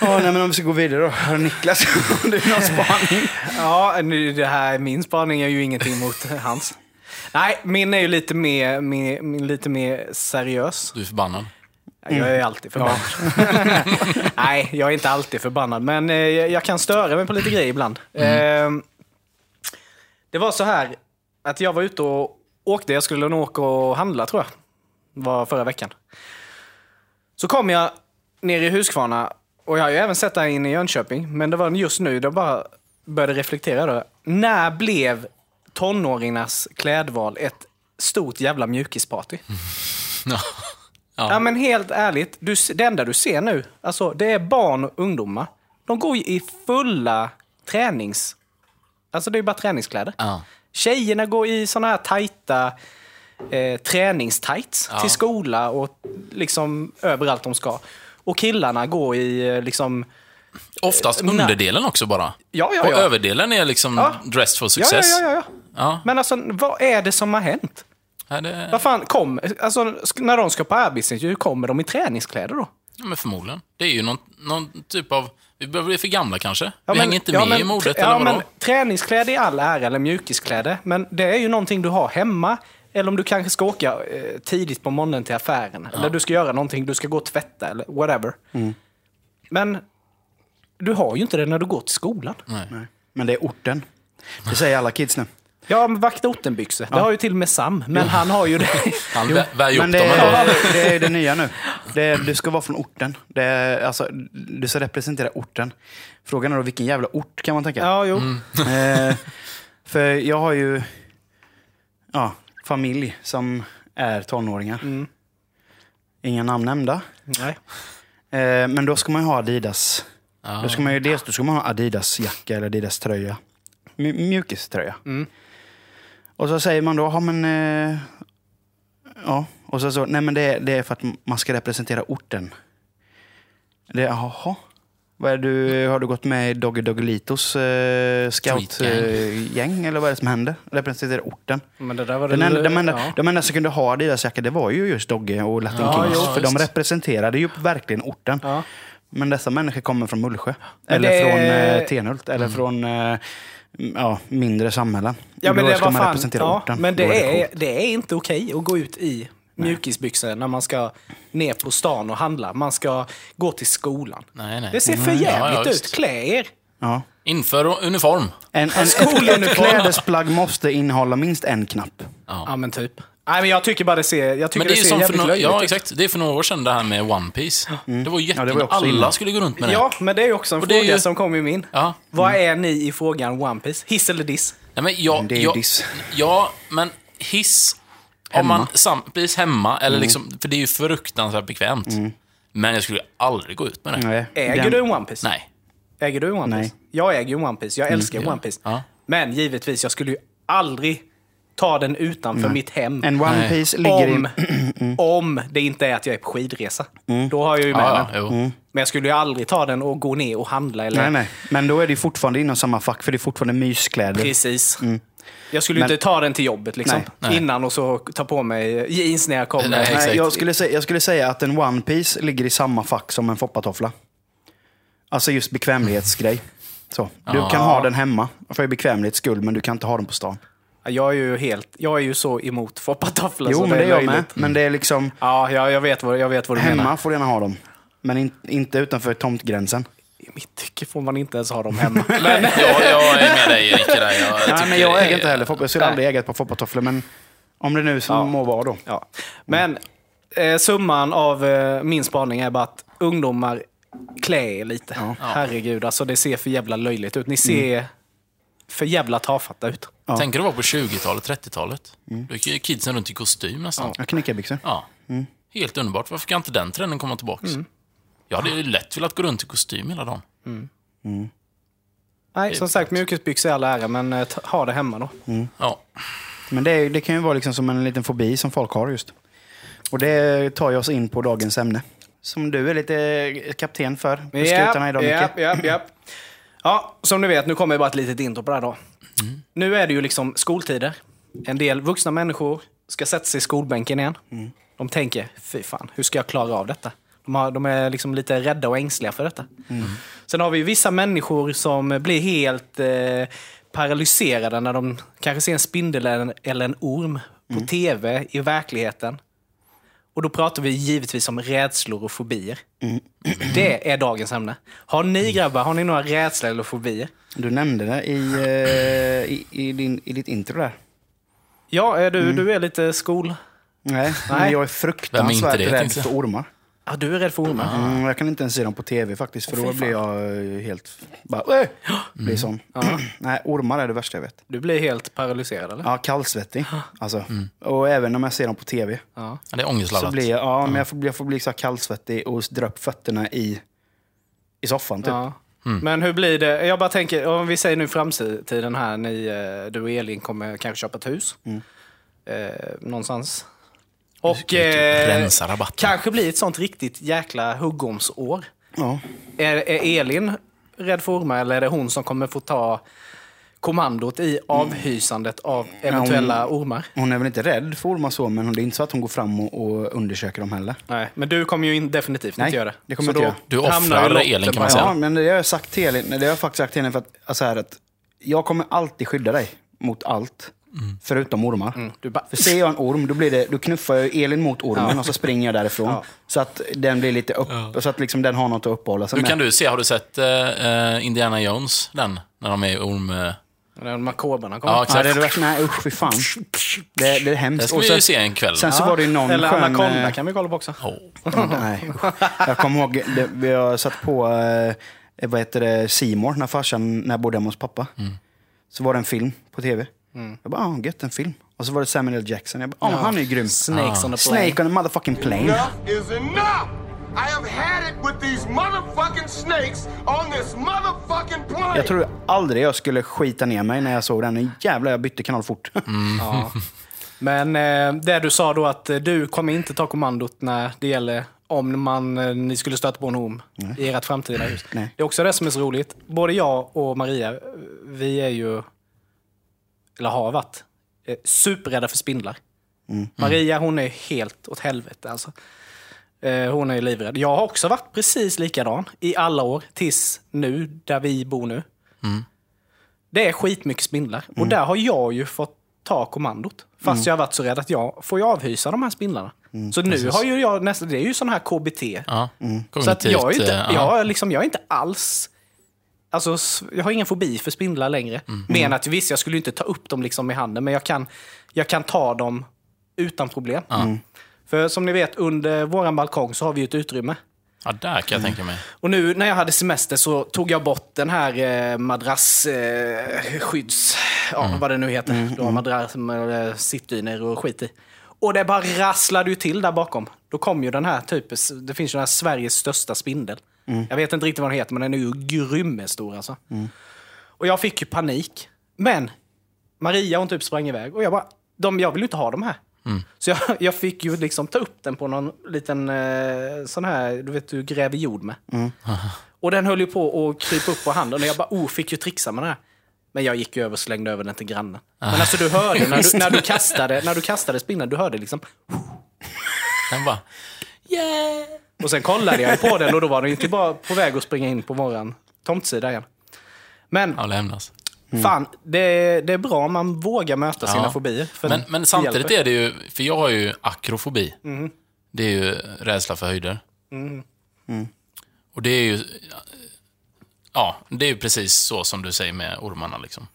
Ja, nej, men om vi ska gå vidare då. Har Niklas, har du någon spaning? Ja, nu, det här, min spaning är ju ingenting mot hans. Nej, min är ju lite mer, mer, lite mer seriös. Du är förbannad. Jag är alltid förbannad. Nej, jag är inte alltid förbannad, men eh, jag kan störa mig på lite grejer ibland. Eh, det var så här att jag var ute och åkte. Jag skulle nog åka och handla, tror jag. var förra veckan. Så kom jag ner i Huskvarna och jag har ju även sett det här inne i Jönköping. Men det var just nu jag bara började reflektera. Då. När blev tonåringarnas klädval ett stort jävla mjukisparty? Ja. Ja. men helt ärligt, du, det enda du ser nu, alltså, det är barn och ungdomar. De går ju i fulla tränings... Alltså det är ju bara träningskläder. Ja. Tjejerna går i såna här tajta eh, träningstights Ja. till skola och liksom överallt de ska. Och killarna går i eh, liksom... Oftast Nej. underdelen också bara. Ja, ja, Och ja. överdelen är liksom Ja. dressed for success. ja, ja, ja. Ja. Men alltså, vad är det som har hänt? Ja, det... Vad fan, kom, alltså, när de ska på arbetsintervju, kommer de i träningskläder då? ja, men förmodligen. Det är ju någon, någon typ av... Vi börjar bli för gamla kanske. Ja, vi men- hänger inte ja, med men- i modet, ja, eller vadå? men Träningskläder i all ära, eller mjukiskläder. Men det är ju någonting du har hemma. Eller om du kanske ska åka eh, tidigt på morgonen till affären. Eller du ska göra någonting, du ska gå och tvätta eller whatever. Mm. Men du har ju inte det när du går till skolan. Nej. Nej. Men det är orten. Det säger alla kids nu. Ja, men vakta ortenbyxor. Det har ju till och med Sam. Men han har ju det. Han vä- värjer Men upp det dem är, det är det nya nu. Det är, du ska vara från orten. Det är, alltså, du ska representera orten. Frågan är då vilken jävla ort kan man tänka. Ja, jo. Mm. Eh, för jag har ju ja, familj som är tonåringar. Mm. Inga namn nämnda. Nej. Eh, men då ska man ju ha Adidas. Ja. Då ska man ju dels då ska man ha Adidas-jacka eller Adidas-tröja. Mj- Mjukiströja. Mm. Och så säger man då, ja men... Eh, ja, och så så, nej men det, det är för att man ska representera orten. Det, jaha. Vad är du, har du gått med i Doggy Doggelitos eh, scoutgäng? eller vad är det som händer? Representerar orten? Men det där var Den det- enda, de, enda, ja. de enda som kunde ha deras jackor, det var ju just Dogge och Latin Ja, Kings. jo, för de visst. representerade ju verkligen orten. Ja. Men dessa människor kommer från Mullsjö. Men eller det- från eh, Tenhult. Eller från eh, ja, mindre samhällen. Ja, men Då det ska var man fan, representera ja, orten. Men det är, det är inte okej att gå ut i mjukisbyxor när man ska ner på stan och handla. Man ska gå till skolan. Nej, nej. Det ser för Mm. Ja, jävligt ja, ut. visst. Klä er. Ja. Inför uniform. En, en, ett, klädesplagg måste innehålla minst en knapp. Ja, men typ. Nej, men jag tycker bara det ser, jag tycker Men det är det ser som för jävligt no löjligt ja, ut. exakt. Det är för några år sedan det här med One Piece. Det var Ja, det jätte... var också Alla innan. skulle gå runt med det. Ja, men det är också en Och fråga ju- som kom i min. Ja. Vad är ni i frågan One Piece? Hiss eller diss? Nej, men jag, Det är ju jag, diss. Ja, men hiss... Om man samtidigt hemma, eller liksom, för det är ju fruktansvärt bekvämt. Men jag skulle aldrig gå ut med det. Nej. Äger Den- du en One Piece? Nej. Äger du en One Nej. Piece? Jag äger ju One Piece. Jag älskar One Piece. Ja. Men givetvis, jag skulle ju aldrig ta den utanför mitt hem. En One Nej. Piece ligger om, i... om det inte är att jag är på skidresa. Mm. Då har jag ju med Ja, ja, den. jo. Men jag skulle ju aldrig ta den och gå ner och handla. Eller... Nej, nej. Men då är det ju fortfarande inom samma fack, för det är fortfarande myskläder. Precis. Jag skulle Men- inte ta den till jobbet liksom. Nej. Nej. Innan och så ta på mig jeans när jag kommer. Nej. Nej, jag, skulle säga, jag skulle säga att en One Piece ligger i samma fack som en foppatoffla. Alltså just bekvämlighetsgrej. Så. Du Ja. kan ha den hemma för bekvämlighets skull, men du kan inte ha den på stan. Jag är ju helt, jag är ju så emot foppatofflor. Jo, så men det är jag med. Men det är liksom... Ja, jag, jag, vet vad, jag vet vad du Hemma menar. får du gärna ha dem. Men in, inte utanför tomtgränsen. Mitt tycke får man inte ens ha dem hemma. men, Ja, jag är med dig Erik. där. Jag, Nej, men jag äger inte heller fopp. Jag skulle aldrig äga ett par foppatofflor, men om det nu så Ja. må vara då. ja. men eh, summan av eh, min spaning är bara att ungdomar klä er lite. Herregud, alltså det ser för jävla löjligt ut. Ni ser för jävla tafatta ut. Ja. Tänker du vara på 20-talet, 30-talet? Då gick kidsen runt i kostym nästan. Jag knickarbyxor. Ja. Helt underbart. Varför kan inte den trenden komma tillbaka? Mm. Jag hade ju lätt velat gå runt i kostym hela dagen. Nej, som sagt, mjukisbyxor är all ära, men eh, ta- ha det hemma då. Ja. Men det, är, det kan ju vara liksom som en liten fobi som folk har just. Och det tar ju oss in på dagens ämne. Som du är lite kapten för på skutarna idag, Micke. japp, japp, japp. Ja, som ni vet, nu kommer bara ett litet intro på det här då. Nu är det ju liksom skoltider. En del vuxna människor ska sätta sig i skolbänken igen. De tänker, fy fan, hur ska jag klara av detta? De, har, de är liksom lite rädda och ängsliga för detta. Sen har vi vissa människor som blir helt eh, paralyserade när de kanske ser en spindel eller en, eller en orm på tv i verkligheten. Och då pratar vi givetvis om rädslor och fobier. Det är dagens ämne. Har ni grabbar, har ni några rädslor eller fobier? Du nämnde det i, eh, i, i, din, i ditt intro där. Ja, är du, du är lite skol... Nej, men Nej. jag är är fruktansvärt det, rädd för ormar. Ja, du är rädd för ormar. Mm, jag kan inte ens se dem på tv faktiskt, för Åh, då blir jag helt... Bara, äh! blir sån. Nej, ormar är det värsta jag vet. Du blir helt paralyserad eller? Ja, kallsvettig. Alltså. Och även om jag ser dem på tv. Ja. Ja, Det är Så ångestladdat. blir jag, ja, men jag får, jag får bli så här kallsvettig och dra upp fötterna i, i soffan. Typ. Ja. Men hur blir det? Jag bara tänker, om vi säger nu framtiden här, ni, eh, du och Elin kommer kanske köpa ett hus. Eh, någonstans. Och eh, rensa rabatten. kanske blir ett sånt riktigt jäkla huggormsår. Ja. Är, är Elin rädd för ormar eller är det hon som kommer få ta kommandot i avhysandet av eventuella ormar? Hon är väl inte rädd för ormar så, men det är inte så att hon går fram och, och undersöker dem heller. Nej, men du kommer ju in, definitivt Nej, inte göra det. det kommer Så inte då göra. Du hamnar offrar Elin, kan man säga. Ja, men det har jag sagt till Elin. Det har jag faktiskt sagt till henne för att, alltså här, att jag kommer alltid skydda dig mot allt. Förutom ormar. Du bara, För ser jag en orm, då, blir det, då knuffar jag Elin mot ormen och så springer jag därifrån. Ja. Så att den blir lite upp, så att liksom den har något att uppehålla sig Hur med. kan du se, har du sett eh, Indiana Jones, den? När de är i orm... Eh, när makroberna kommer. ja, Ja, exakt. det är det värsta. Nej usch, fy fan. Det, det är hemskt. Det ska vi ju se en kväll. Sen så var det ju någon Eller skön... Anaconda kan vi kolla på också. Åh. Nej, usch. Jag kommer ihåg, det, vi har satt på, eh, vad heter det, Seymour när farsan, när jag bodde hemma hos pappa. Så var det en film på tv. Jag bara, ah, gött en film. Och så var det Samuel L. Jackson. Jag bara, ah, han är ju grym. Snakes on the plane. Snake on a motherfucking plane. Enough is enough! I have had it with these motherfucking snakes on this motherfucking plane! Jag tror aldrig jag skulle skita ner mig när jag såg den. Jävlar, jag bytte kanal fort. Ja. Men eh, det du sa då att eh, du kommer inte ta kommandot när det gäller om man, eh, ni skulle stöta på en orm i ert framtida hus. Nej. Det är också det som är så roligt. Både jag och Maria, eh, vi är ju, eller har varit, eh, superrädda för spindlar. Maria hon är helt åt helvete alltså. Eh, Hon är livrädd. Jag har också varit precis likadan i alla år, tills nu, där vi bor nu. Det är skitmycket spindlar. Och där har jag ju fått ta kommandot. Fast jag har varit så rädd att jag får ju avhysa de här spindlarna. så nu har ju jag nästan, det är ju sån här KBT. Ja. Så att jag, är inte, ja. jag, liksom, jag är inte alls... Alltså, jag har ingen fobi för spindlar längre. Mer än att visst, jag skulle inte ta upp dem liksom i handen, men jag kan, jag kan ta dem utan problem. För som ni vet, under vår balkong så har vi ju ett utrymme. ja, där kan jag tänka mig. Och nu när jag hade semester så tog jag bort den här eh, madrassskydds... Eh, ja, vad det nu heter. Du har madrass med eh, sittdyner och skit i. Och det bara rasslade ju till där bakom. Då kom ju den här typen, det finns ju den här Sveriges största spindel. Jag vet inte riktigt vad den heter, men den är ju grymmestor alltså. Och jag fick ju panik. Men Maria hon typ sprang iväg och jag bara, de, jag vill ju inte ha de här. Så jag, jag fick ju liksom ta upp den på någon liten eh, sån här, du vet du gräver jord med. Och den höll ju på att krypa upp på handen och jag bara, oh, fick ju trixa med den här. Men jag gick ju över och slängde över den till grannen. Men alltså du hörde när du, när du kastade, när du kastade spindeln, du hörde liksom. Den bara, yeah! Och sen kollade jag på den och då var den ju tillbaka på väg att springa in på våran tomtsida igen. Men Ja, lämnas. fan, det, det är bra om man vågar möta sina Ja. fobier. För Men, men samtidigt hjälper. är det ju, för jag har ju akrofobi. Det är ju rädsla för höjder. Och det är ju, ja, det är ju precis så som du säger med ormarna liksom.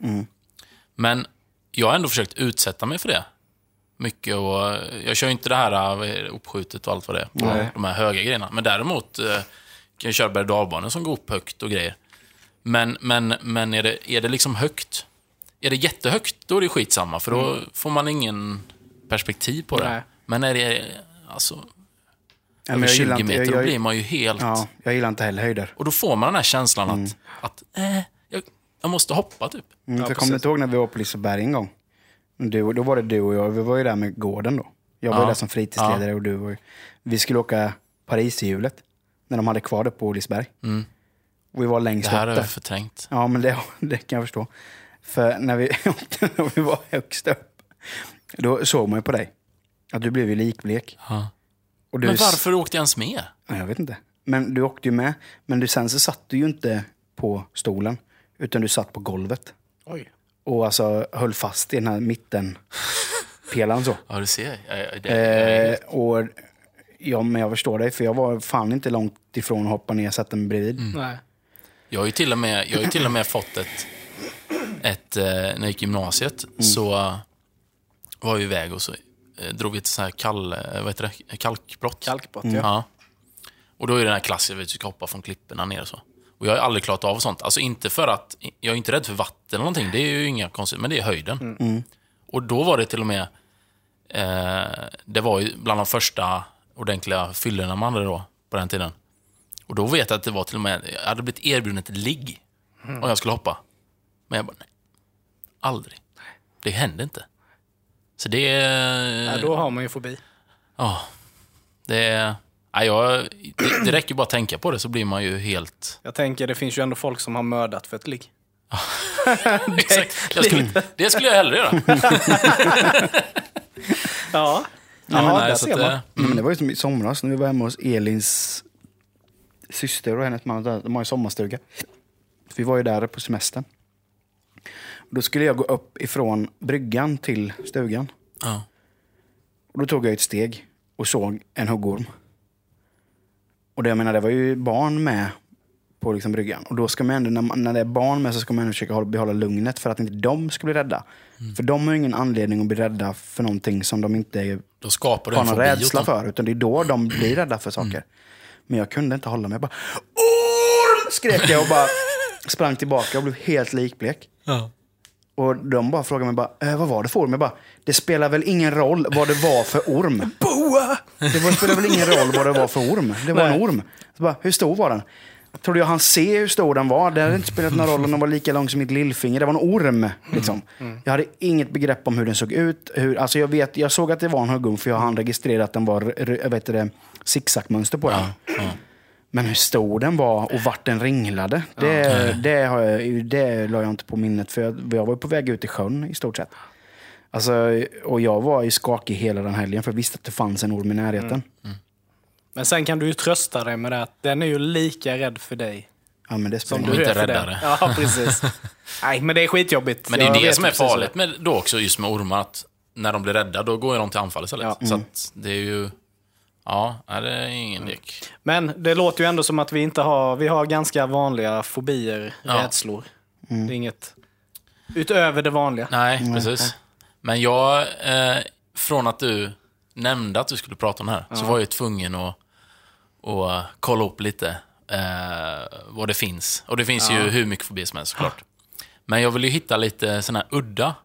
Men jag har ändå försökt utsätta mig för det. Mycket och jag kör inte det här det, uppskjutet och allt vad det är. De här höga grejerna. Men däremot eh, kan jag köra berg och som går upp högt och grejer. Men, men, men är, det, är det liksom högt? Är det jättehögt, då är det skitsamma. För då får man ingen perspektiv på det. Nej. Men är det alltså, Ja, över men jag 20 gillar inte- meter, jag- då jag- blir man ju helt... Ja, jag gillar inte heller höjder. Och då får man den här känslan att, att eh, jag, jag måste hoppa typ. Mm, Ja, för kommer inte ihåg när vi var på Liseberg en gång? Du, då var det du och jag, vi var ju där med gården då. Jag var Ja. där som fritidsledare och du var ju... Vi skulle åka Pariserhjulet. När de hade kvar det på Liseberg. Och vi var Det längst här upp är där. jag förträngt. Ja, men det, det kan jag förstå. För när vi, när vi var högst upp, då såg man ju på dig att du blev ju likblek. Ja. Och du, Men varför åkte jag ens med? Ja, Jag vet inte. Men du åkte ju med. Men du, sen så satt du ju inte på stolen, utan du satt på golvet. Oj. Och alltså höll fast i den här mittenpelaren så. Ja, du ser. Jag, jag, det, jag, Eh, och ja, men jag förstår dig, för jag var fan inte långt ifrån att hoppa ner och sätta mig bredvid. Nej. jag har ju till och med, jag har ju till och med fått ett... ett eh, när jag gick i gymnasiet så eh, var jag iväg och så eh, drog vi ett så här kall, eh, vad heter det? kalkbrott. Kalkbrott, Mm. ja. Ja. Och då är det den här klassen, vi ska hoppa från klipporna ner och så. Och jag har aldrig klarat av sånt. Alltså inte för att, jag är inte rädd för vatten eller någonting, det är ju inga konstigt, men det är höjden. Och då var det till och med, eh, det var ju bland de första ordentliga fyllorna man hade då, på den tiden. Och då vet jag att det var till och med, jag hade blivit erbjuden ett ligg om jag skulle hoppa. Men jag bara, nej. Aldrig. Det hände inte. Så det är... Ja, då har man ju fobi. Ja. Det jag, det, det räcker ju bara att tänka på det så blir man ju helt... Jag tänker, det finns ju ändå folk som har mördat för ett ligg. Exakt. Jag skulle, det skulle jag hellre göra. Ja, Ja, ja nej, där så ser man. Nej, Men det var ju som i somras när vi var hemma hos Elins syster och hennes man. De har ju sommarstuga. Vi var ju där på semestern. Då skulle jag gå upp ifrån bryggan till stugan. Ja. Och då tog jag ett steg och såg en huggorm. Och det, jag menar, det var ju barn med på liksom bryggan. Och då ska man ändå, när, man, när det är barn med så ska man ändå försöka hålla, behålla lugnet för att inte de ska bli rädda. För de har ju ingen anledning att bli rädda för någonting som de inte Då skapar har någon rädsla dem. för. Utan det är då de blir rädda för saker. Men jag kunde inte hålla mig. Jag bara Orm! Skrek jag och bara sprang tillbaka och blev helt likblek. Ja. Och de bara frågade mig bara, äh, vad var det för orm? Jag bara, det spelar väl ingen roll vad det var för orm? Boa! Det var, spelar väl ingen roll vad det var för orm? Det var en Nej. orm. Så bara, hur stor var den? trodde jag han se hur stor den var. Det hade inte spelat någon roll om den var lika lång som mitt lillfinger. Det var en orm. Liksom. Jag hade inget begrepp om hur den såg ut. Hur, alltså jag, vet, jag såg att det var en huggorm för jag hann registrera att den var vet det, zigzagmönster på den. Men hur stor den var och vart den ringlade, det, det, har jag, det la jag inte på minnet. För jag, jag var på väg ut i sjön i stort sett. Alltså, och jag var ju skakig hela den helgen för jag visste att det fanns en orm i närheten. Men sen kan du ju trösta dig med det att den är ju lika rädd för dig. Ja, men det Som du inte är räddare. Ja, precis. Nej, men det är skitjobbigt. Men det är Jag det som är farligt med, då också just med ormar. Att när de blir rädda, då går de till anfall istället. Ja. Så att det är ju... Ja, det är ingen lek. Men det låter ju ändå som att vi inte har... Vi har ganska vanliga fobier, Ja. rädslor. Det är inget utöver det vanliga. Nej, precis. Men jag, eh, från att du nämnde att du skulle prata om det här, så var jag ju tvungen att, att kolla upp lite eh, vad det finns. Och det finns ju hur mycket fobier som helst såklart. Men jag vill ju hitta lite sådana här udda,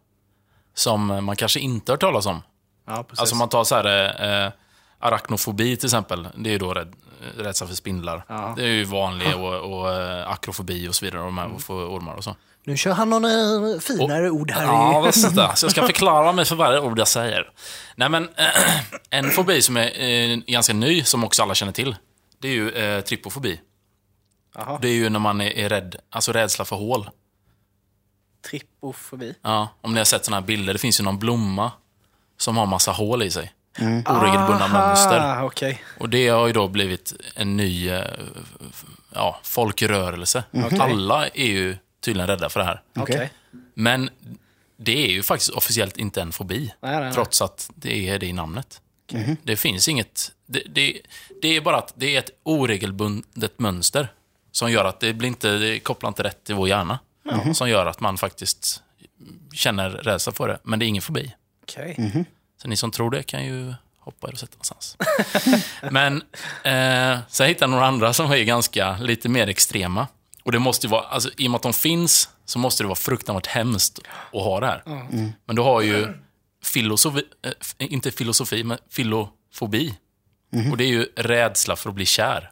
som man kanske inte har hört talas om. Ja, precis. Alltså man tar så här, eh, arachnofobi till exempel. Det är ju då rädd, rädsla för spindlar. Ja. Det är ju vanlig och, och eh, akrofobi och så vidare, och de här, och få ormar och så. Nu kör han några eh, finare ord här. Ja, visst. Så jag ska förklara mig för varje ord jag säger. Nej, men en fobi som är eh, ganska ny, som också alla känner till, det är ju eh, trypofobi. Jaha. Det är ju när man är, är rädd, alltså rädsla för hål. Trippofobi. Ja, om ni har sett sådana här bilder, det finns ju någon blomma som har massa hål i sig. Oregelbundna mönster. Ah, okej. Och det har ju då blivit en ny eh, ja, folkrörelse. Alla är ju tydligen rädda för det här. Okej. Men det är ju faktiskt officiellt inte en fobi. Nej, nej, nej. Trots att det är det i namnet. Det finns inget... Det, det, det är bara att det är ett oregelbundet mönster som gör att det blir inte, det kopplar inte rätt till vår hjärna. Som gör att man faktiskt känner rädsla för det. Men det är ingen fobi. Okej. Så ni som tror det kan ju hoppa er och sätta någonstans. Men eh, sen hittar jag några andra som är ganska lite mer extrema. Och det måste ju vara, alltså, i och med att de finns, så måste det vara fruktansvärt hemskt att ha det här. Men du har ju filosofi, eh, inte filosofi, men filofobi. Och det är ju rädsla för att bli kär.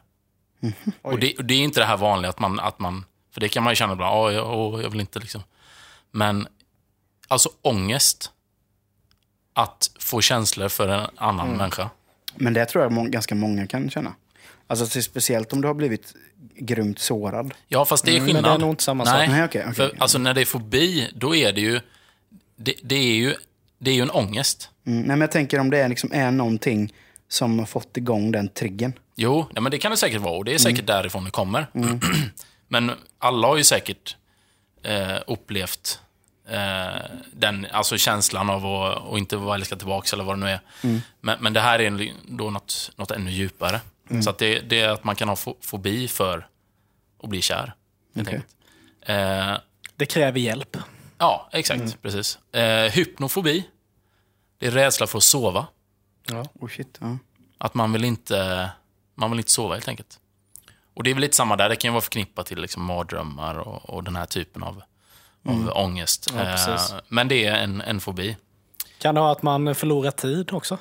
Och det, och det är inte det här vanliga att man, att man för det kan man ju känna ibland, "Åh, jag, åh, jag vill inte liksom. Men, alltså ångest att få känslor för en annan människa. Men det tror jag må- ganska många kan känna. Alltså speciellt om du har blivit grymt sårad. Ja, fast det är Mm, men skillnad. det är nog inte samma Nej, sak. Nej, okej, okej, för okej. alltså när det är fobi, då är det ju... Det, det är ju det är ju en ångest. Mm. Nej, men jag tänker om det är, liksom, är någonting som har fått igång den triggern. Jo, ja, men det kan det säkert vara och det är säkert därifrån det kommer. men alla har ju säkert eh, upplevt den, alltså känslan av att, att inte vara älskad tillbaka eller vad det nu är. Men, men det här är då något, något ännu djupare. Så att det, det är att man kan ha fo- fobi för att bli kär. enkelt. Eh, Det kräver hjälp. Ja, exakt. Precis. Eh, hypnofobi. Det är rädsla för att sova. Oh shit. Ja. Att man vill inte, man vill inte sova helt enkelt. Och det är väl lite samma där. Det kan ju vara förknippat till liksom mardrömmar och, och den här typen av, av ångest. Ja, eh, men det är en, en fobi. Kan det ha att man förlorar tid också?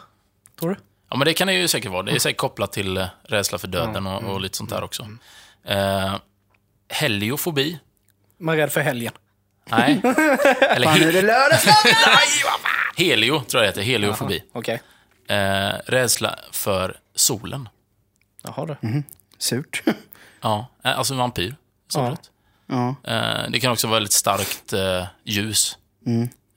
Tror du? Ja, men det kan det ju säkert vara. Det är säkert kopplat till eh, rädsla för döden och, och lite sånt där också. Eh, heliofobi. Man är rädd för helgen. Nej. Eller Fan, nu är det lördag! helio, tror jag det heter. Heliofobi. Okej. Eh, rädsla för solen. Jaha du. Surt. Ja, eh, alltså vampyr. Solret. Ja. Eh, det kan också vara väldigt starkt eh, ljus.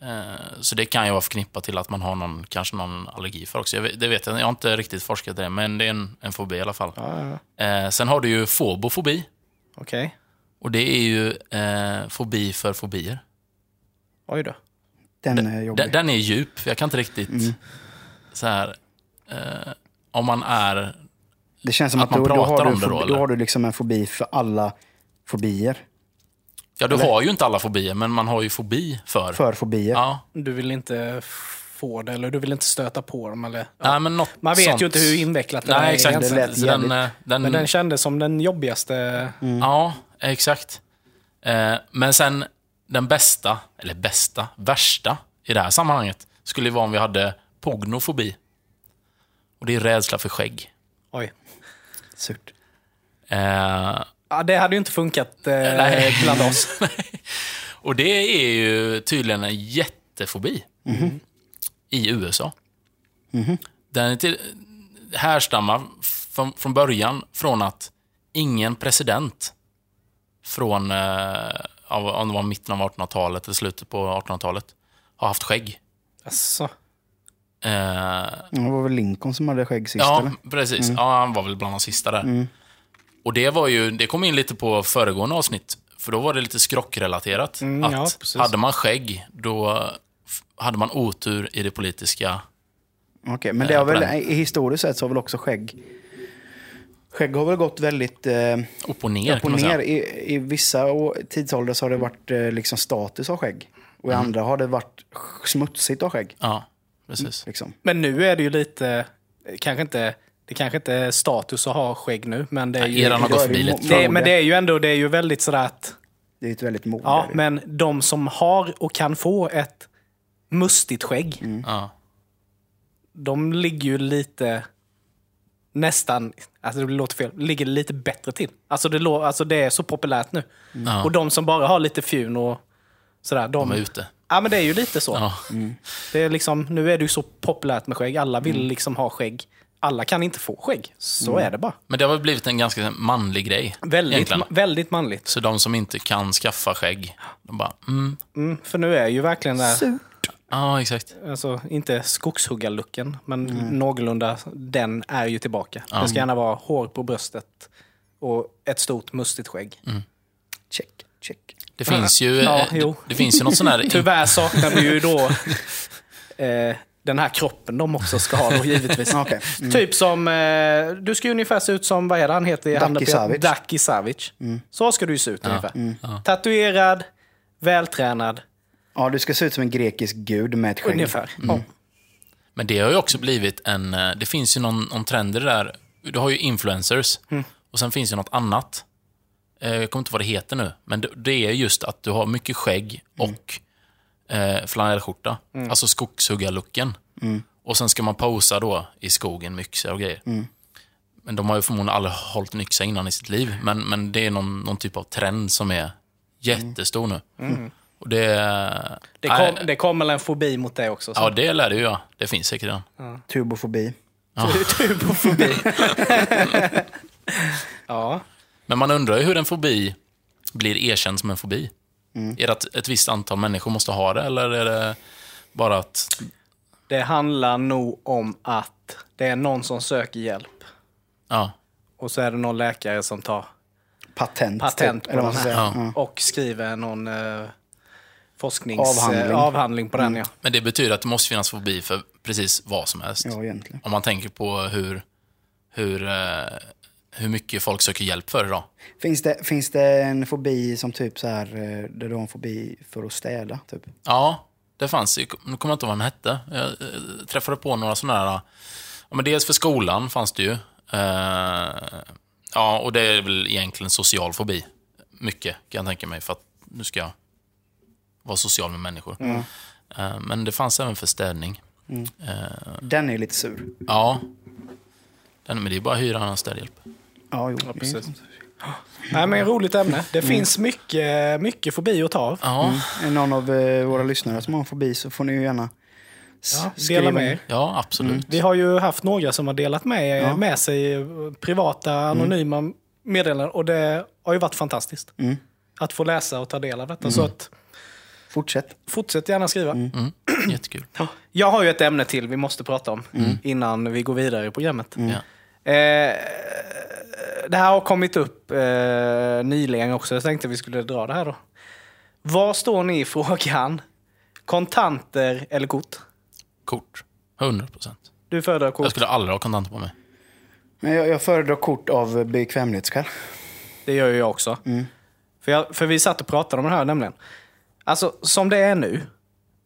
Eh, så det kan ju vara förknippat till att man har någon, kanske någon allergi för också. Jag vet, det vet jag, jag har inte riktigt forskat i det, men det är en, en fobi i alla fall. Ja, ja. Sen har du ju fobofobi. Okej. Och det är ju eh, fobi för fobier. Oj då. Den är jobbig. Den, den är djup, jag kan inte riktigt... Så här, eh, om man är... det känns som att att, man då, då, pratar har om det då, eller? då har du liksom en fobi för alla fobier. Ja, du har ju inte alla fobier, men man har ju fobi för... För fobier. Ja, Du vill inte få det, eller du vill inte stöta på dem. Eller, nej, men något Man vet sånt. ju inte hur invecklat det Nej, är exakt. egentligen. Det den, eh, den, Men den kändes som den jobbigaste. Ja, exakt. Eh, men sen den bästa, eller bästa, värsta i det här sammanhanget skulle ju vara om vi hade pognofobi. Och det är rädsla för skägg. Oj. Surt. Eh, Ja, det hade ju inte funkat eh, Nej. bland oss. Och det är ju tydligen en jättefobi i USA. Den är till, härstammar från, från början från att ingen president från, eh, om det var mitten av 1800-talet eller slutet på 1800-talet, har haft skägg. Alltså. Eh, Det var väl Lincoln som hade skägg sist, ja, eller? precis. Ja, han var väl bland de sista där. Och det var ju, det kom in lite på föregående avsnitt, för då var det lite skrockrelaterat. Mm, att ja, hade man skägg, då hade man otur i det politiska. Okej, men det Eh, har på väl, historiskt sett så har väl också skägg... Skägg har väl gått väldigt eh, Upp och ner, upp och ner. I, I vissa tidsåldrar så har det varit eh, liksom status av skägg. Och i Mm. andra har det varit smutsigt av skägg. Ja, precis. Liksom. Men nu är det ju lite, kanske inte, det kanske inte är status att ha skägg nu, men det är ju... Eran har gått förbi lite. men det är ju ändå, det är ju väldigt sådär att, Det är ett väldigt mode. ja, men de som har och kan få ett mustigt skägg, Ja. de ligger ju lite nästan, alltså det låter fel, ligger lite bättre till. Alltså det, alltså det är så populärt nu. Ja. Och de som bara har lite fjun och sådär, de, De är ute. Ja men det är ju lite så. Ja. Det är liksom, nu är det ju så populärt med skägg, alla vill Mm. liksom ha skägg. Alla kan inte få skägg, så är det bara. Men det har väl blivit en ganska manlig grej. Väldigt, ma- väldigt manligt. Så de som inte kan skaffa skägg, de bara, mm, Mm, för nu är ju verkligen där, ja exakt. alltså inte skogshuggarlucken, men någorlunda den är ju tillbaka. Det ska gärna vara hår på bröstet och ett stort mustigt skägg. Check, check. Det finns ju, Ja, eh, jo. det, det finns ju något sån här... Tyvärr saknar vi ju då eh, den här kroppen de också ska ha då givetvis. Okej. Typ som, eh, du ska ju ungefär se ut som, vad är det han heter? Daki? Savic. Daki Savic. Så ska du ju se ut ungefär. Tatuerad, vältränad, Ja, du ska se ut som en grekisk gud med ett skägg. ungefär. Ja. Men det har ju också blivit en... eh, Det finns ju någon, någon trend i det där. Du har ju influencers och sen finns ju något annat. Eh, Jag kommer inte vad det heter nu, men det, det är just att du har mycket skägg och eh, flanellskjorta. Alltså skogshuggarlooken. Och sen ska man posa då i skogen med yxor och grejer. Men de har ju förmodligen aldrig hållit en yxa innan i sitt liv. Men, men det är någon, någon typ av trend som är jättestor nu. Och det... Det, kom, det kommer väl en fobi mot det också. så. Ja, det lär det ju ja. Det finns säkert redan. Tubofobi. Tubofobi. ja. Men man undrar ju hur en fobi blir erkänd som en fobi. Är det att ett visst antal människor måste ha det, eller är det bara att... Det handlar nog om att det är någon som söker hjälp. Ja, Och så är det någon läkare som tar Patent. patent typ, på den här. säga. Och skriver någon eh, forsknings... Avhandling. På den, ja. men det betyder att det måste finnas fobi för precis vad som helst. Ja, egentligen. Om man tänker på hur, hur, eh, hur mycket folk söker hjälp för idag. Finns det, finns det en fobi som typ så här, eh, där du har en fobi för att städa? Typ? Ja, det fanns. Nu kommer jag inte ihåg vad den hette. Jag eh, träffade på några sådana här... Ja, men dels för skolan fanns det ju. Eh, ja, och det är väl egentligen social fobi. Mycket, kan jag tänka mig. För att nu ska jag vara social med människor. Eh, men det fanns även för städning. Den är lite sur. Ja. Den, men det är bara att hyra en städhjälp. Ja, jo. precis. Nej, men roligt ämne. Det finns mycket, mycket fobi att ta av. Ja, Är någon av eh, våra lyssnare som har en fobi så får ni ju gärna s- Ja, dela med er. ja absolut. Vi har ju haft några som har delat med, med sig eh, privata, anonyma meddelanden och det har ju varit fantastiskt. Att få läsa och ta del av detta. Så att, Fortsätt. fortsätt gärna skriva. Mm, jättekul. Jag har ju ett ämne till vi måste prata om innan vi går vidare i programmet. Ja. Eh, det här har kommit upp eh, nyligen också. Jag tänkte vi skulle dra det här då. Var står ni i frågan? Kontanter eller kort? Kort. 100 procent. Du föredrar kort. Jag skulle aldrig ha kontanter på mig. Men jag, jag föredrar kort av bekvämlighetsskäl. Det gör ju jag också. För, jag, för vi satt och pratade om det här nämligen. Alltså, som det är nu.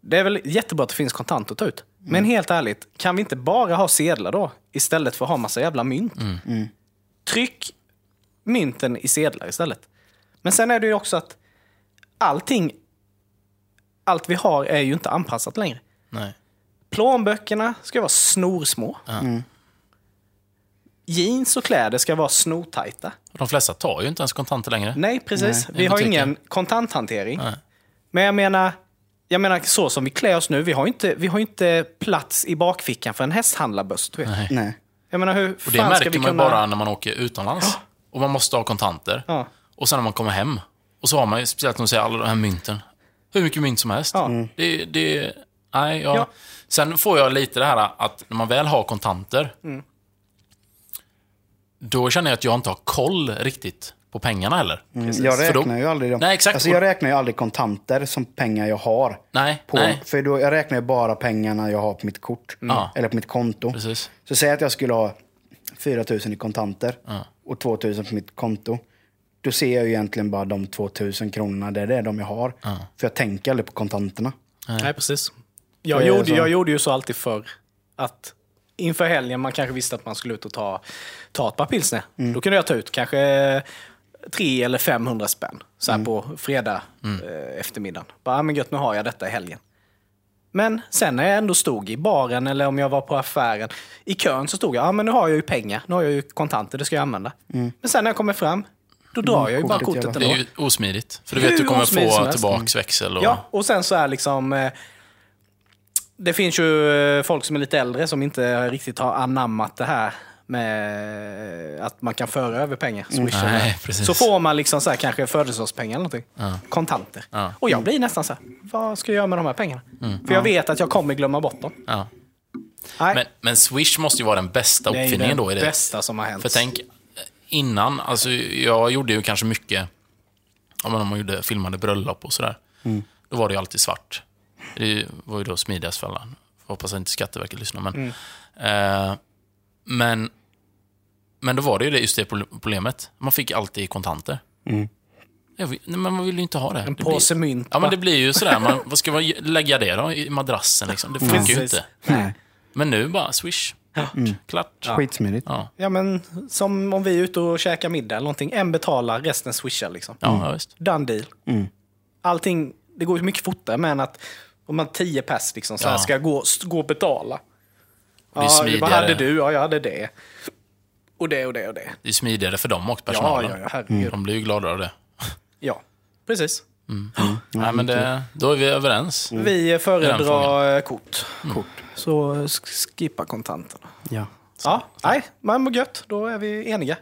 Det är väl jättebra att det finns kontant att ta ut. Men helt ärligt, kan vi inte bara ha sedlar då? Istället för att ha massa jävla mynt. Tryck mynten i sedlar istället. Men sen är det ju också att allting, allt vi har är ju inte anpassat längre. Nej. Plånböckerna ska vara snorsmå. jeans och kläder ska vara snotajta. De flesta tar ju inte ens kontanter längre. Nej, precis. i vi har ingen kontanthantering. Nej. Men jag menar, jag menar, så som vi klär oss nu, vi har ju inte, vi har ju inte plats i bakfickan för en vet. Nej. Nej. Jag menar, hur Och det fan ska märker vi man ju kunna... bara när man åker utomlands. Och man måste ha kontanter. Ja. Och sen när man kommer hem. Och så har man ju, speciellt när man säger alla de här mynten. Hur mycket mynt som helst. Ja. Det, det, nej, ja. Ja. Sen får jag lite det här att när man väl har kontanter. Mm. Då känner jag att jag inte har koll riktigt på pengarna heller. Jag För då- räknar ju aldrig dem. Nej, exakt. Alltså, jag räknar ju aldrig kontanter som pengar jag har. Nej, På, nej. För då, jag räknar ju bara pengarna jag har på mitt kort. Ja. Eller på mitt konto. Precis. Så säg att jag skulle ha 4 000 i kontanter och 2 000 på mitt konto. Då ser jag ju egentligen bara de 2 000 kronorna. Det är det de jag har. För jag tänker aldrig på kontanterna. Nej, precis. Jag gjorde, så. jag gjorde ju så alltid förr. Att inför helgen, man kanske visste att man skulle ut och ta, ta ett par pilsner. Mm. Då kunde jag ta ut kanske tre eller 500 spänn. Så här Mm. på fredag eh, eftermiddagen. Bara, ah, men gött, nu har jag detta i helgen. Men sen när jag ändå stod i baren eller om jag var på affären. I kön så stod jag, ja ah, men nu har jag ju pengar. Nu har jag ju kontanter, det ska jag använda. Men sen när jag kommer fram, då drar jag ju bara kortet jävla- Det ändå. är ju osmidigt. För du Hur vet, du kommer få tillbaks växel och... Ja, och sen så är liksom... Eh, det finns ju eh, folk som är lite äldre som inte riktigt har anammat det här med att man kan föra över pengar. Swisha. Nej, precis. så får man liksom så här, kanske födelsedagspengar eller någonting. Kontanter. Ja. Och jag blir nästan så här, vad ska jag göra med de här pengarna? För jag vet att jag kommer glömma bort dem. Ja. Men, men Swish måste ju vara den bästa är uppfinningen det då det. bästa som har hänt. För tänk, innan, alltså jag gjorde ju kanske mycket, ja, om man gjorde, filmade bröllop och sådär. Då var det ju alltid svart. Det var ju då smidigast för alla. Hoppas att inte Skatteverket lyssnar. Men, eh, men, men då var det ju det, just det problemet. Man fick alltid kontanter. Jag vill, nej, men man vill ju inte ha det. En det påse blir, mynt, Ja, men det blir ju sådär. Man, vad ska man lägga det då? I madrassen liksom? Det funkar ju Precis. inte. Nej. Men nu bara swish. Klart. Skitsmidigt. Ja, Ja, men som om vi är ute och käkar middag eller någonting. En betalar, resten swishar liksom. ja, ja visst. Done deal. Allting, det går ju mycket fortare men att om man tio pers liksom, så här, Ja. ska gå, gå och betala. det är Ja, smidigare. vad hade du? Ja, jag hade det. Och det och det och det. Det är smidigare för dem och personalen. Ja, ja, ja, herregud. De blir ju glada av det. Ja, precis. Nej, men det, då är vi överens. Vi den föredrar eh, kort. kort. Så sk- skippa kontanterna. Ja. Ja, nej, men vad gött. Då är vi eniga.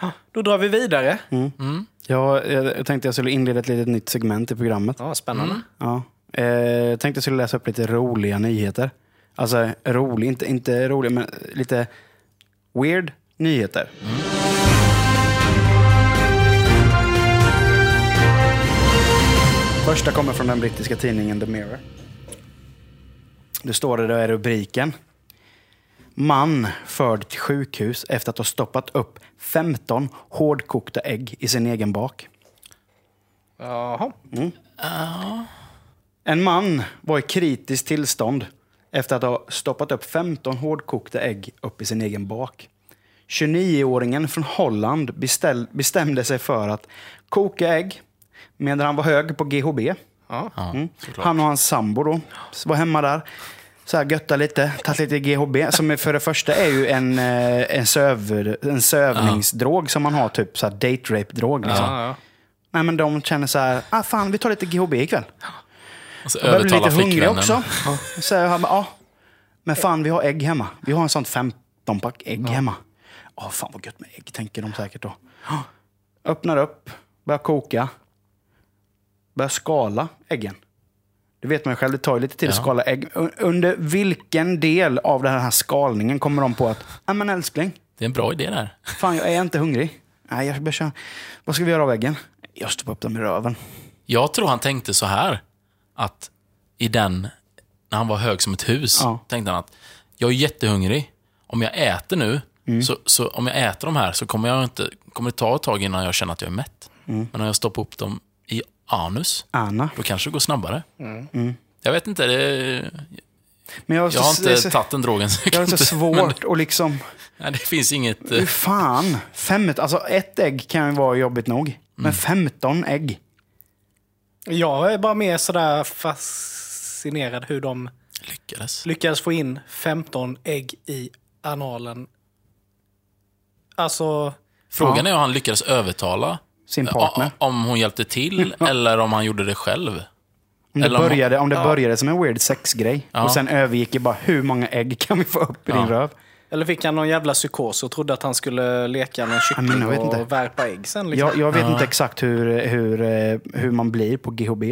Ja, Då drar vi vidare. Ja, jag tänkte jag skulle inleda ett litet nytt segment i programmet. Ja, spännande. Ja. Eh, jag tänkte jag skulle läsa upp lite roliga nyheter. Alltså rolig, inte, inte rolig, men lite weird nyheter. Första kommer från den brittiska tidningen The Mirror. Det står det, då är rubriken. Man förd till sjukhus efter att ha stoppat upp 15 hårdkokta ägg i sin egen bak. Jaha. En man var i kritiskt tillstånd efter att ha stoppat upp 15 hårdkokta ägg upp i sin egen bak. 29-åringen från Holland beställ, bestämde sig för att koka ägg medan han var hög på GHB. Ja. Mm. Han och hans sambo då, var hemma där. Så här götta lite, tagit lite GHB. Som är- för det första är ju en, eh, en, söver, en sövningsdrog som man har, typ så här date rape-drog. Liksom. Ja, ja. Nej, men de känner så här, ah, fan vi tar lite GHB ikväll. Och så börjar bli lite hungrig flickvännen. också. Så jag bara, ja. Men fan, vi har ägg hemma. Vi har en sån 15-pack ägg hemma. Ja, fan vad gött med ägg, tänker de säkert då. Öppnar upp, börjar koka. Börjar skala äggen. Det vet man ju själv, det tar ju lite tid att skala ägg. Under vilken del av den här skalningen kommer de på att, ja men älskling, Det är en bra idé där. fan jag är inte hungrig. Nej, jag börjar köra. Vad ska vi göra av äggen? Jag stoppar upp dem i röven. Jag tror han tänkte så här. Att i den, när han var hög som ett hus, Ja. tänkte han att jag är jättehungrig. Om jag äter nu, Mm. så, så om jag äter de här så kommer, jag inte, kommer det ta ett tag innan jag känner att jag är mätt. Mm. Men om jag stoppar upp dem i anus, Anna. då kanske det går snabbare. Mm. Jag vet inte, det, Men jag, har jag har så- inte så- tagit den drogen. så Jag har så inte- svårt att liksom... Nej, det finns inget... Hur eh, fan? Fem, alltså ett ägg kan ju vara jobbigt nog. Mm. Men 15 ägg? Jag är bara mer sådär fascinerad hur de Lyckades. lyckades få in 15 ägg i analen Alltså, Frågan är om han lyckades övertala Sin partner. o- om hon hjälpte till eller om han gjorde det själv. Om det, Eller om- började, om det ja. började som en weird sexgrej Ja. och sen övergick i bara hur många ägg kan vi få upp i din röv? eller fick han någon jävla psykos och trodde att han skulle leka någon men kyckling jag vet och inte. värpa ägg sen. Liksom. Jag, jag vet inte exakt hur, hur, eh, hur man blir på GHB.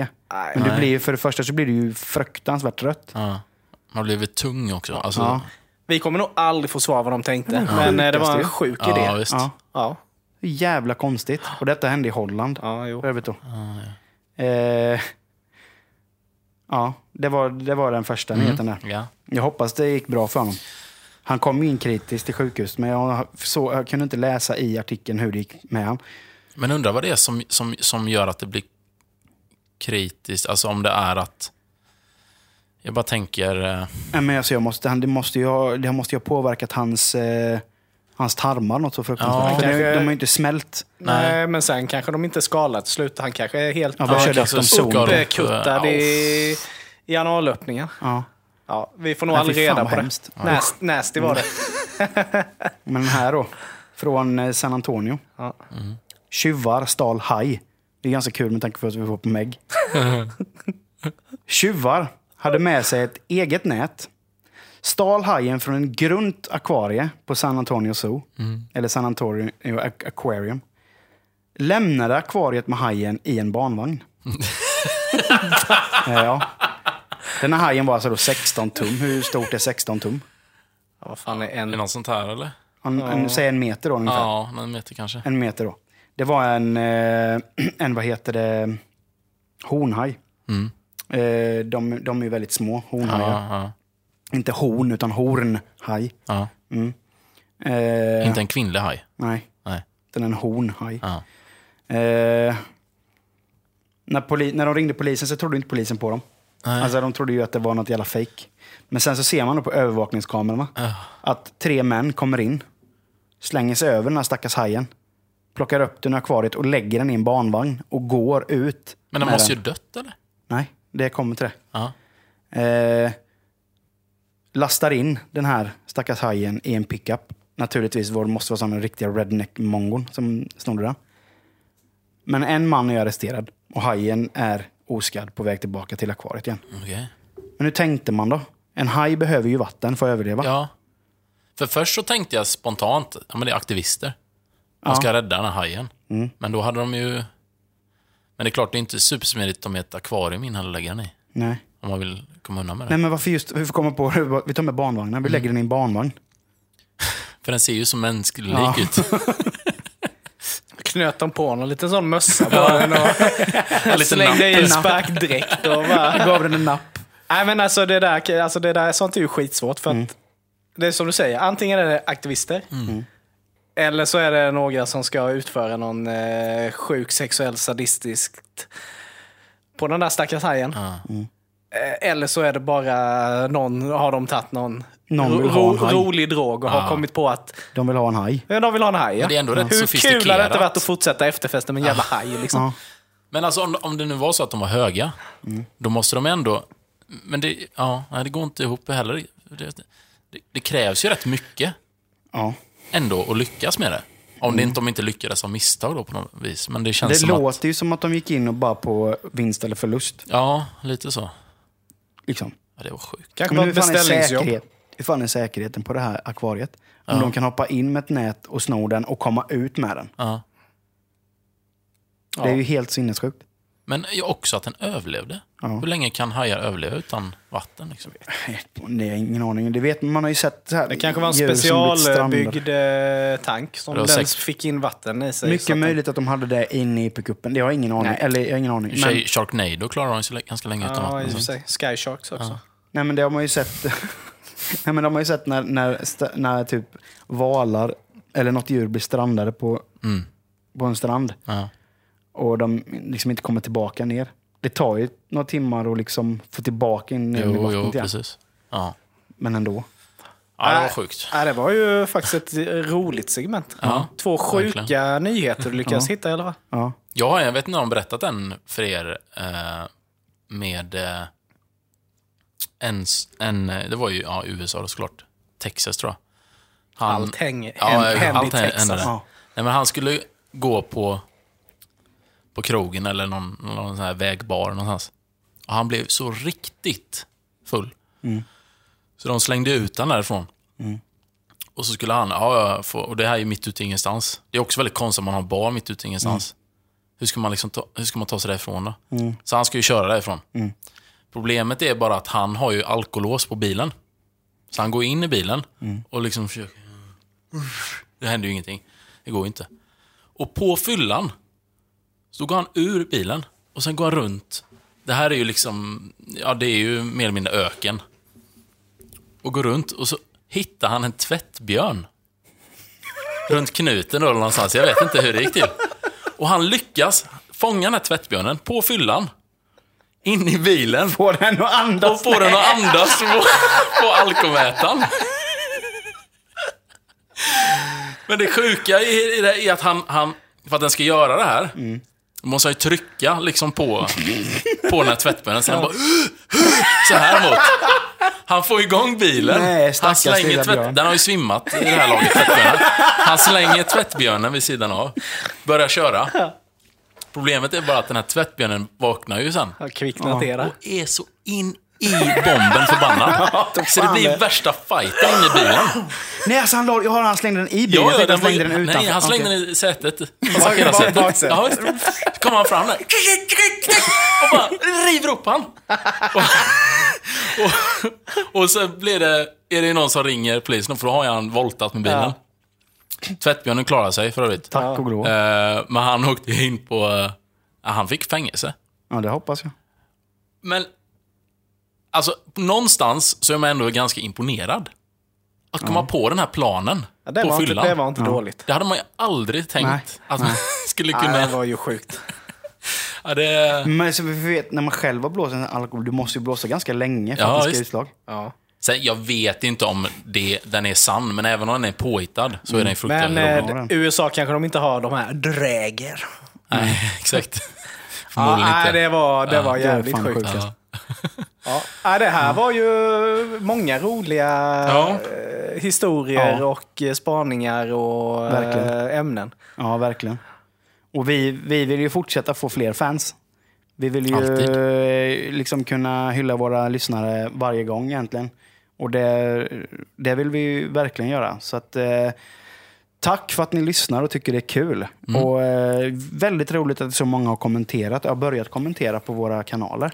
Men det blir, för det första så blir det ju fruktansvärt rött. Ja. Man blev tung också. Alltså, Ja. Vi kommer nog aldrig få svar vad de tänkte. Men eh, det var en sjuk ja, idé. visst. Ja. Ja. Jävla konstigt. Och detta hände i Holland. Ja, jo. Övrigt då. Eh, ja, det var, det var den första nyheten där. Ja. Jag hoppas det gick bra för honom. Han kom in kritiskt till sjukhus, men jag, så, jag kunde inte läsa i artikeln hur det gick med honom. Men undrar vad det är som, som, som gör att det blir kritiskt. Alltså om det är att... Jag bara tänker... eh, Nej, Men alltså jag måste, han, det, måste ju ha, det måste ju ha påverkat hans, eh, hans tarmar något så fruktansvärt. Ja, För kanske- de har ju inte smält. Nej, men sen kanske de inte skalar till slut. Han kanske är helt Ja, bara körde uppkuttad i, i analöppningen. Ja. Ja, vi får nog Nej, aldrig reda på det. hemskt. Nast, nasty var det. Men den här då, från eh, San Antonio. Ja. Tjuvar stal haj. Det är ganska kul med tanke på att vi var på Meg. Tjuvar hade med sig ett eget nät. Stal hajen från en grunt akvarie på San Antonio Zoo. Eller San Antonio Aqu- Aquarium. Lämnade akvariet med hajen i en barnvagn. Eh, ja. Den här hajen var alltså då 16 tum. Hur stort är 16 tum? Ja, vad fan är Är en... det något sånt här eller? En, en, säg en meter då ungefär. Ja, någon meter kanske. En meter då. Det var en, eh, en vad heter det, hornhaj. Mm. Eh, de, de är väldigt små, hornhajar. Ja, ja, Inte horn, utan hornhaj. ja. Eh, Inte en kvinnlig haj. Nej, Nej. utan en hornhaj. Eh, när, poli- när de ringde polisen så trodde inte polisen på dem. Nej. Alltså, de trodde ju att det var något jävla fake. Men sen så ser man då på övervakningskamerorna att tre män kommer in, slänger sig över den här stackars hajen, plockar upp den ur akvariet och lägger den i en barnvagn och går ut. Men den måste den. ju dött eller? Nej, det kommer till det. Ja. Eh, lastar in den här stackars hajen i en pickup. Naturligtvis var det måste vara sådana riktiga redneck-mongon som snodde den. Men en man är arresterad och hajen är oskadd på väg tillbaka till akvariet igen. Okej. Men hur tänkte man då? En haj behöver ju vatten för att överleva. Ja. För först så tänkte jag spontant, ja men det är aktivister. De ska rädda den här hajen. Mm. Men då hade de ju... Men det är klart, det är inte supersmidigt om ett akvarium in eller lägga den i. Nej. Om man vill komma undan med det. Nej, men varför just, varför komma på det? Vi tar med barnvagnen, vi lägger den i en barnvagn. För den ser ju så mänsklig Ja. ut. Knöt de på någon liten sån mössa på den och slängde i en sparkdräkt och bara... Gav den en napp. Nej men alltså det där, alltså det där sånt är ju skitsvårt för att det är som du säger, antingen är det aktivister eller så är det några som ska utföra någon eh, sjuk sexuell sadistiskt på den där stackars hajen. Eh, Eller så är det bara någon, har de tagit någon, Någon ro, rolig drog och har kommit på att De vill ha en haj. ja, de vill ha en haj. Ja. Men det är ändå rätt Hur kul hade det inte varit att fortsätta efterfesta med en jävla haj? Liksom? Ja. Men alltså om, om det nu var så att de var höga, Mm. då måste de ändå... Men det, ja, det går inte ihop heller. Det, det, det krävs ju rätt mycket Ja. Ändå att lyckas med det. Om det inte, de inte lyckades av misstag då på något vis. Men det känns Det som låter att... ju som att de gick in och bara på vinst eller förlust. Ja, lite så. Liksom. Ja, det var sjukt. Kanske Men var hur ett fan, är beställningsjobb. säkerhet, hur fan är säkerheten på det här akvariet? Om de kan hoppa in med ett nät och sno den och komma ut med den. Ja. Det är ju helt sinnessjukt. Men ju också att den överlevde. Ja. Hur länge kan hajar överleva utan vatten? Liksom? Det är ingen aning. Det vet, man har ju sett så här Det kanske var en specialbyggd eh, tank som den säkert- fick in vatten i sig. Mycket att möjligt att de hade det inne i pickupen. Det har jag ingen aning. Nej. Eller jag har ingen aning. Men, Sharknado klarar de sig ganska länge utan ja, vatten. så- sig. Sky Sharks också. nej, men det har man ju sett. nej, men de har ju sett när, när, när typ valar eller något djur blir strandade på, Mm. på en strand. Ja. Och de liksom inte kommer tillbaka ner. Det tar ju några timmar att liksom få tillbaka in ner i vattnet jo, igen. precis. Ja. Men ändå. ja, det var Nej. sjukt. Ja, det var ju faktiskt ett roligt segment. Ja, Två sjuka verkligen. nyheter du lyckades hitta i alla fall. Ja. Jag, har- jag vet inte om jag berättat den för er eh, med eh, en, en, det var ju ja, USA då såklart, Texas tror jag. Han, Allt hänger- ja, händer i Texas. Ja. Nej, men han skulle gå på, på krogen eller någon, någon sån här vägbar någonstans. Och han blev så riktigt full. Så de slängde ut han därifrån. Och så skulle han, ja, få, och det här är ju mitt ute i ingenstans. Det är också väldigt konstigt om man har en bar mitt ute i ingenstans. Hur, ska man liksom ta, hur ska man ta sig därifrån då? Så han ska ju köra därifrån. Problemet är bara att han har ju alkolås på bilen. Så han går in i bilen och liksom försöker... Det händer ju ingenting. Det går ju inte. Och på fyllan så går han ur bilen och sen går han runt. Det här är ju liksom, ja det är ju mer eller mindre öken. Och går runt och så hittar han en tvättbjörn. Runt knuten då eller någonstans, jag vet inte hur det gick till. Och han lyckas fånga den här tvättbjörnen på fyllan. In i bilen. Får den att andas? Och får den att andas på, på alkomätaren. Men det sjuka i, i det är att han, han, för att den ska göra det här, måste han ju trycka liksom på, på den här tvättbjörnen. Sen bara, så här mot. Han får igång bilen. Nej, han slänger tvätt. Den har ju svimmat i det här laget, tvättbjörnen. Han slänger tvättbjörnen vid sidan av. Börjar köra. Problemet är bara att den här tvättbjörnen vaknar ju sen. Har kvicknat. Och är så in i bomben förbannad. så det blir värsta fighten inne i bilen. Nej, alltså han, la- ja, han slängde den i bilen. jag tänkte han slängde den utanför. Nej, han slängde Okej. den i sätet. bak- Passagerarsätet. baksätet. Ja, visst. Så kommer han fram där. Och bara river upp han. Och, och, och så blir det, är det någon som ringer polisen, för då har han voltat med bilen. Tvättbjörnen klarar sig för övrigt. Tack och lov. Eh, men han åkte in på... eh, han fick fängelse. Ja, det hoppas jag. Men, alltså, någonstans så är man ändå ganska imponerad. Att komma på den här planen Ja, det, på var inte, fyllan. det var inte dåligt. Det hade man ju aldrig tänkt Nej. att man skulle Nej, kunna... det var ju sjukt. Ja, det... Men så vi vet, när man själv har blåst en alkohol, du måste ju blåsa ganska länge för Ja, att det ska utslag. Ja. Sen, jag vet inte om det, den är sann, men även om den är påhittad så är den fruktansvärt Men rolig. eh, USA kanske de inte har de här dräger. Nej, exakt. Ja, Förmodligen nej, inte. det var, det var det jävligt fan sjukt. sjukt. Ja. Det här var ju många roliga Ja. eh, historier Ja. och eh, spaningar och eh, Verkligen. ämnen. Ja, verkligen. Och vi, vi vill ju fortsätta få fler fans. Vi vill ju Alltid. liksom kunna hylla våra lyssnare varje gång egentligen. Och det, det vill vi ju verkligen göra. Så att, eh, tack för att ni lyssnar och tycker det är kul. Mm. Och eh, Väldigt roligt att så många har kommenterat, har börjat kommentera på våra kanaler.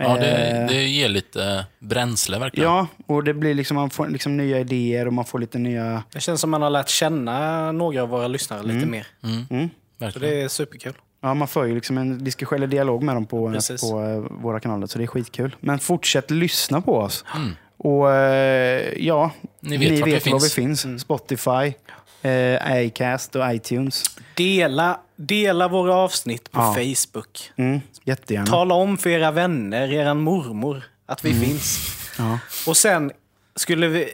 Ja, det, Eh, det ger lite bränsle verkligen. Ja, och det blir liksom, man får liksom nya idéer och man får lite nya... Det känns som man har lärt känna några av våra lyssnare lite mer. Mm. Så verkligen. det är superkul. Ja, man för ju liksom en diskussion eller dialog med dem på, Precis. på eh, våra kanaler, så det är skitkul. Men fortsätt lyssna på oss. Och eh, ja, Ni vet vart vi var finns. vi finns. Spotify, eh, Acast och iTunes. Dela, dela våra avsnitt på Ja. Facebook. Mm, jättegärna. Tala om för era vänner, er mormor, att vi finns. Ja. Och sen skulle vi...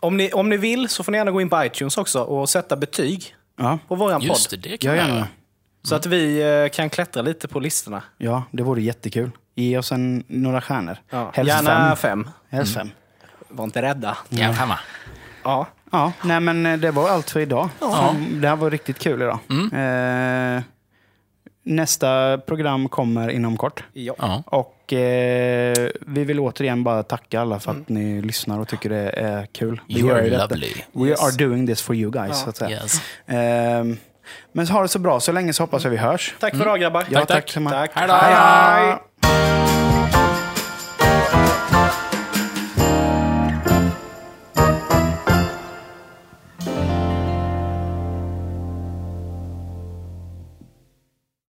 Om ni, om ni vill så får ni gärna gå in på iTunes också och sätta betyg Ja, på våran podd. Just det, det kan jag gärna. göra. Så att vi eh, kan klättra lite på listorna. Ja, det vore jättekul. Ge oss en, några stjärnor. Ja. Helst Gärna fem. fem. Helst fem. Var inte rädda. Femma. Ja. Ja, nej men eh, det var allt för idag. Mm, Det här var riktigt kul idag. Eh, nästa program kommer inom kort. ja. Ja. Och eh, vi vill återigen bara tacka alla för att Mm. ni lyssnar och tycker det är kul. Vi You are lovely. We Yes. are doing this for you guys, så att säga. Yes. Ehm, men ha det så bra så länge så hoppas jag vi hörs. Tack för idag grabbar. Ja, Tack, tack. detsamma. Tack. Hej då.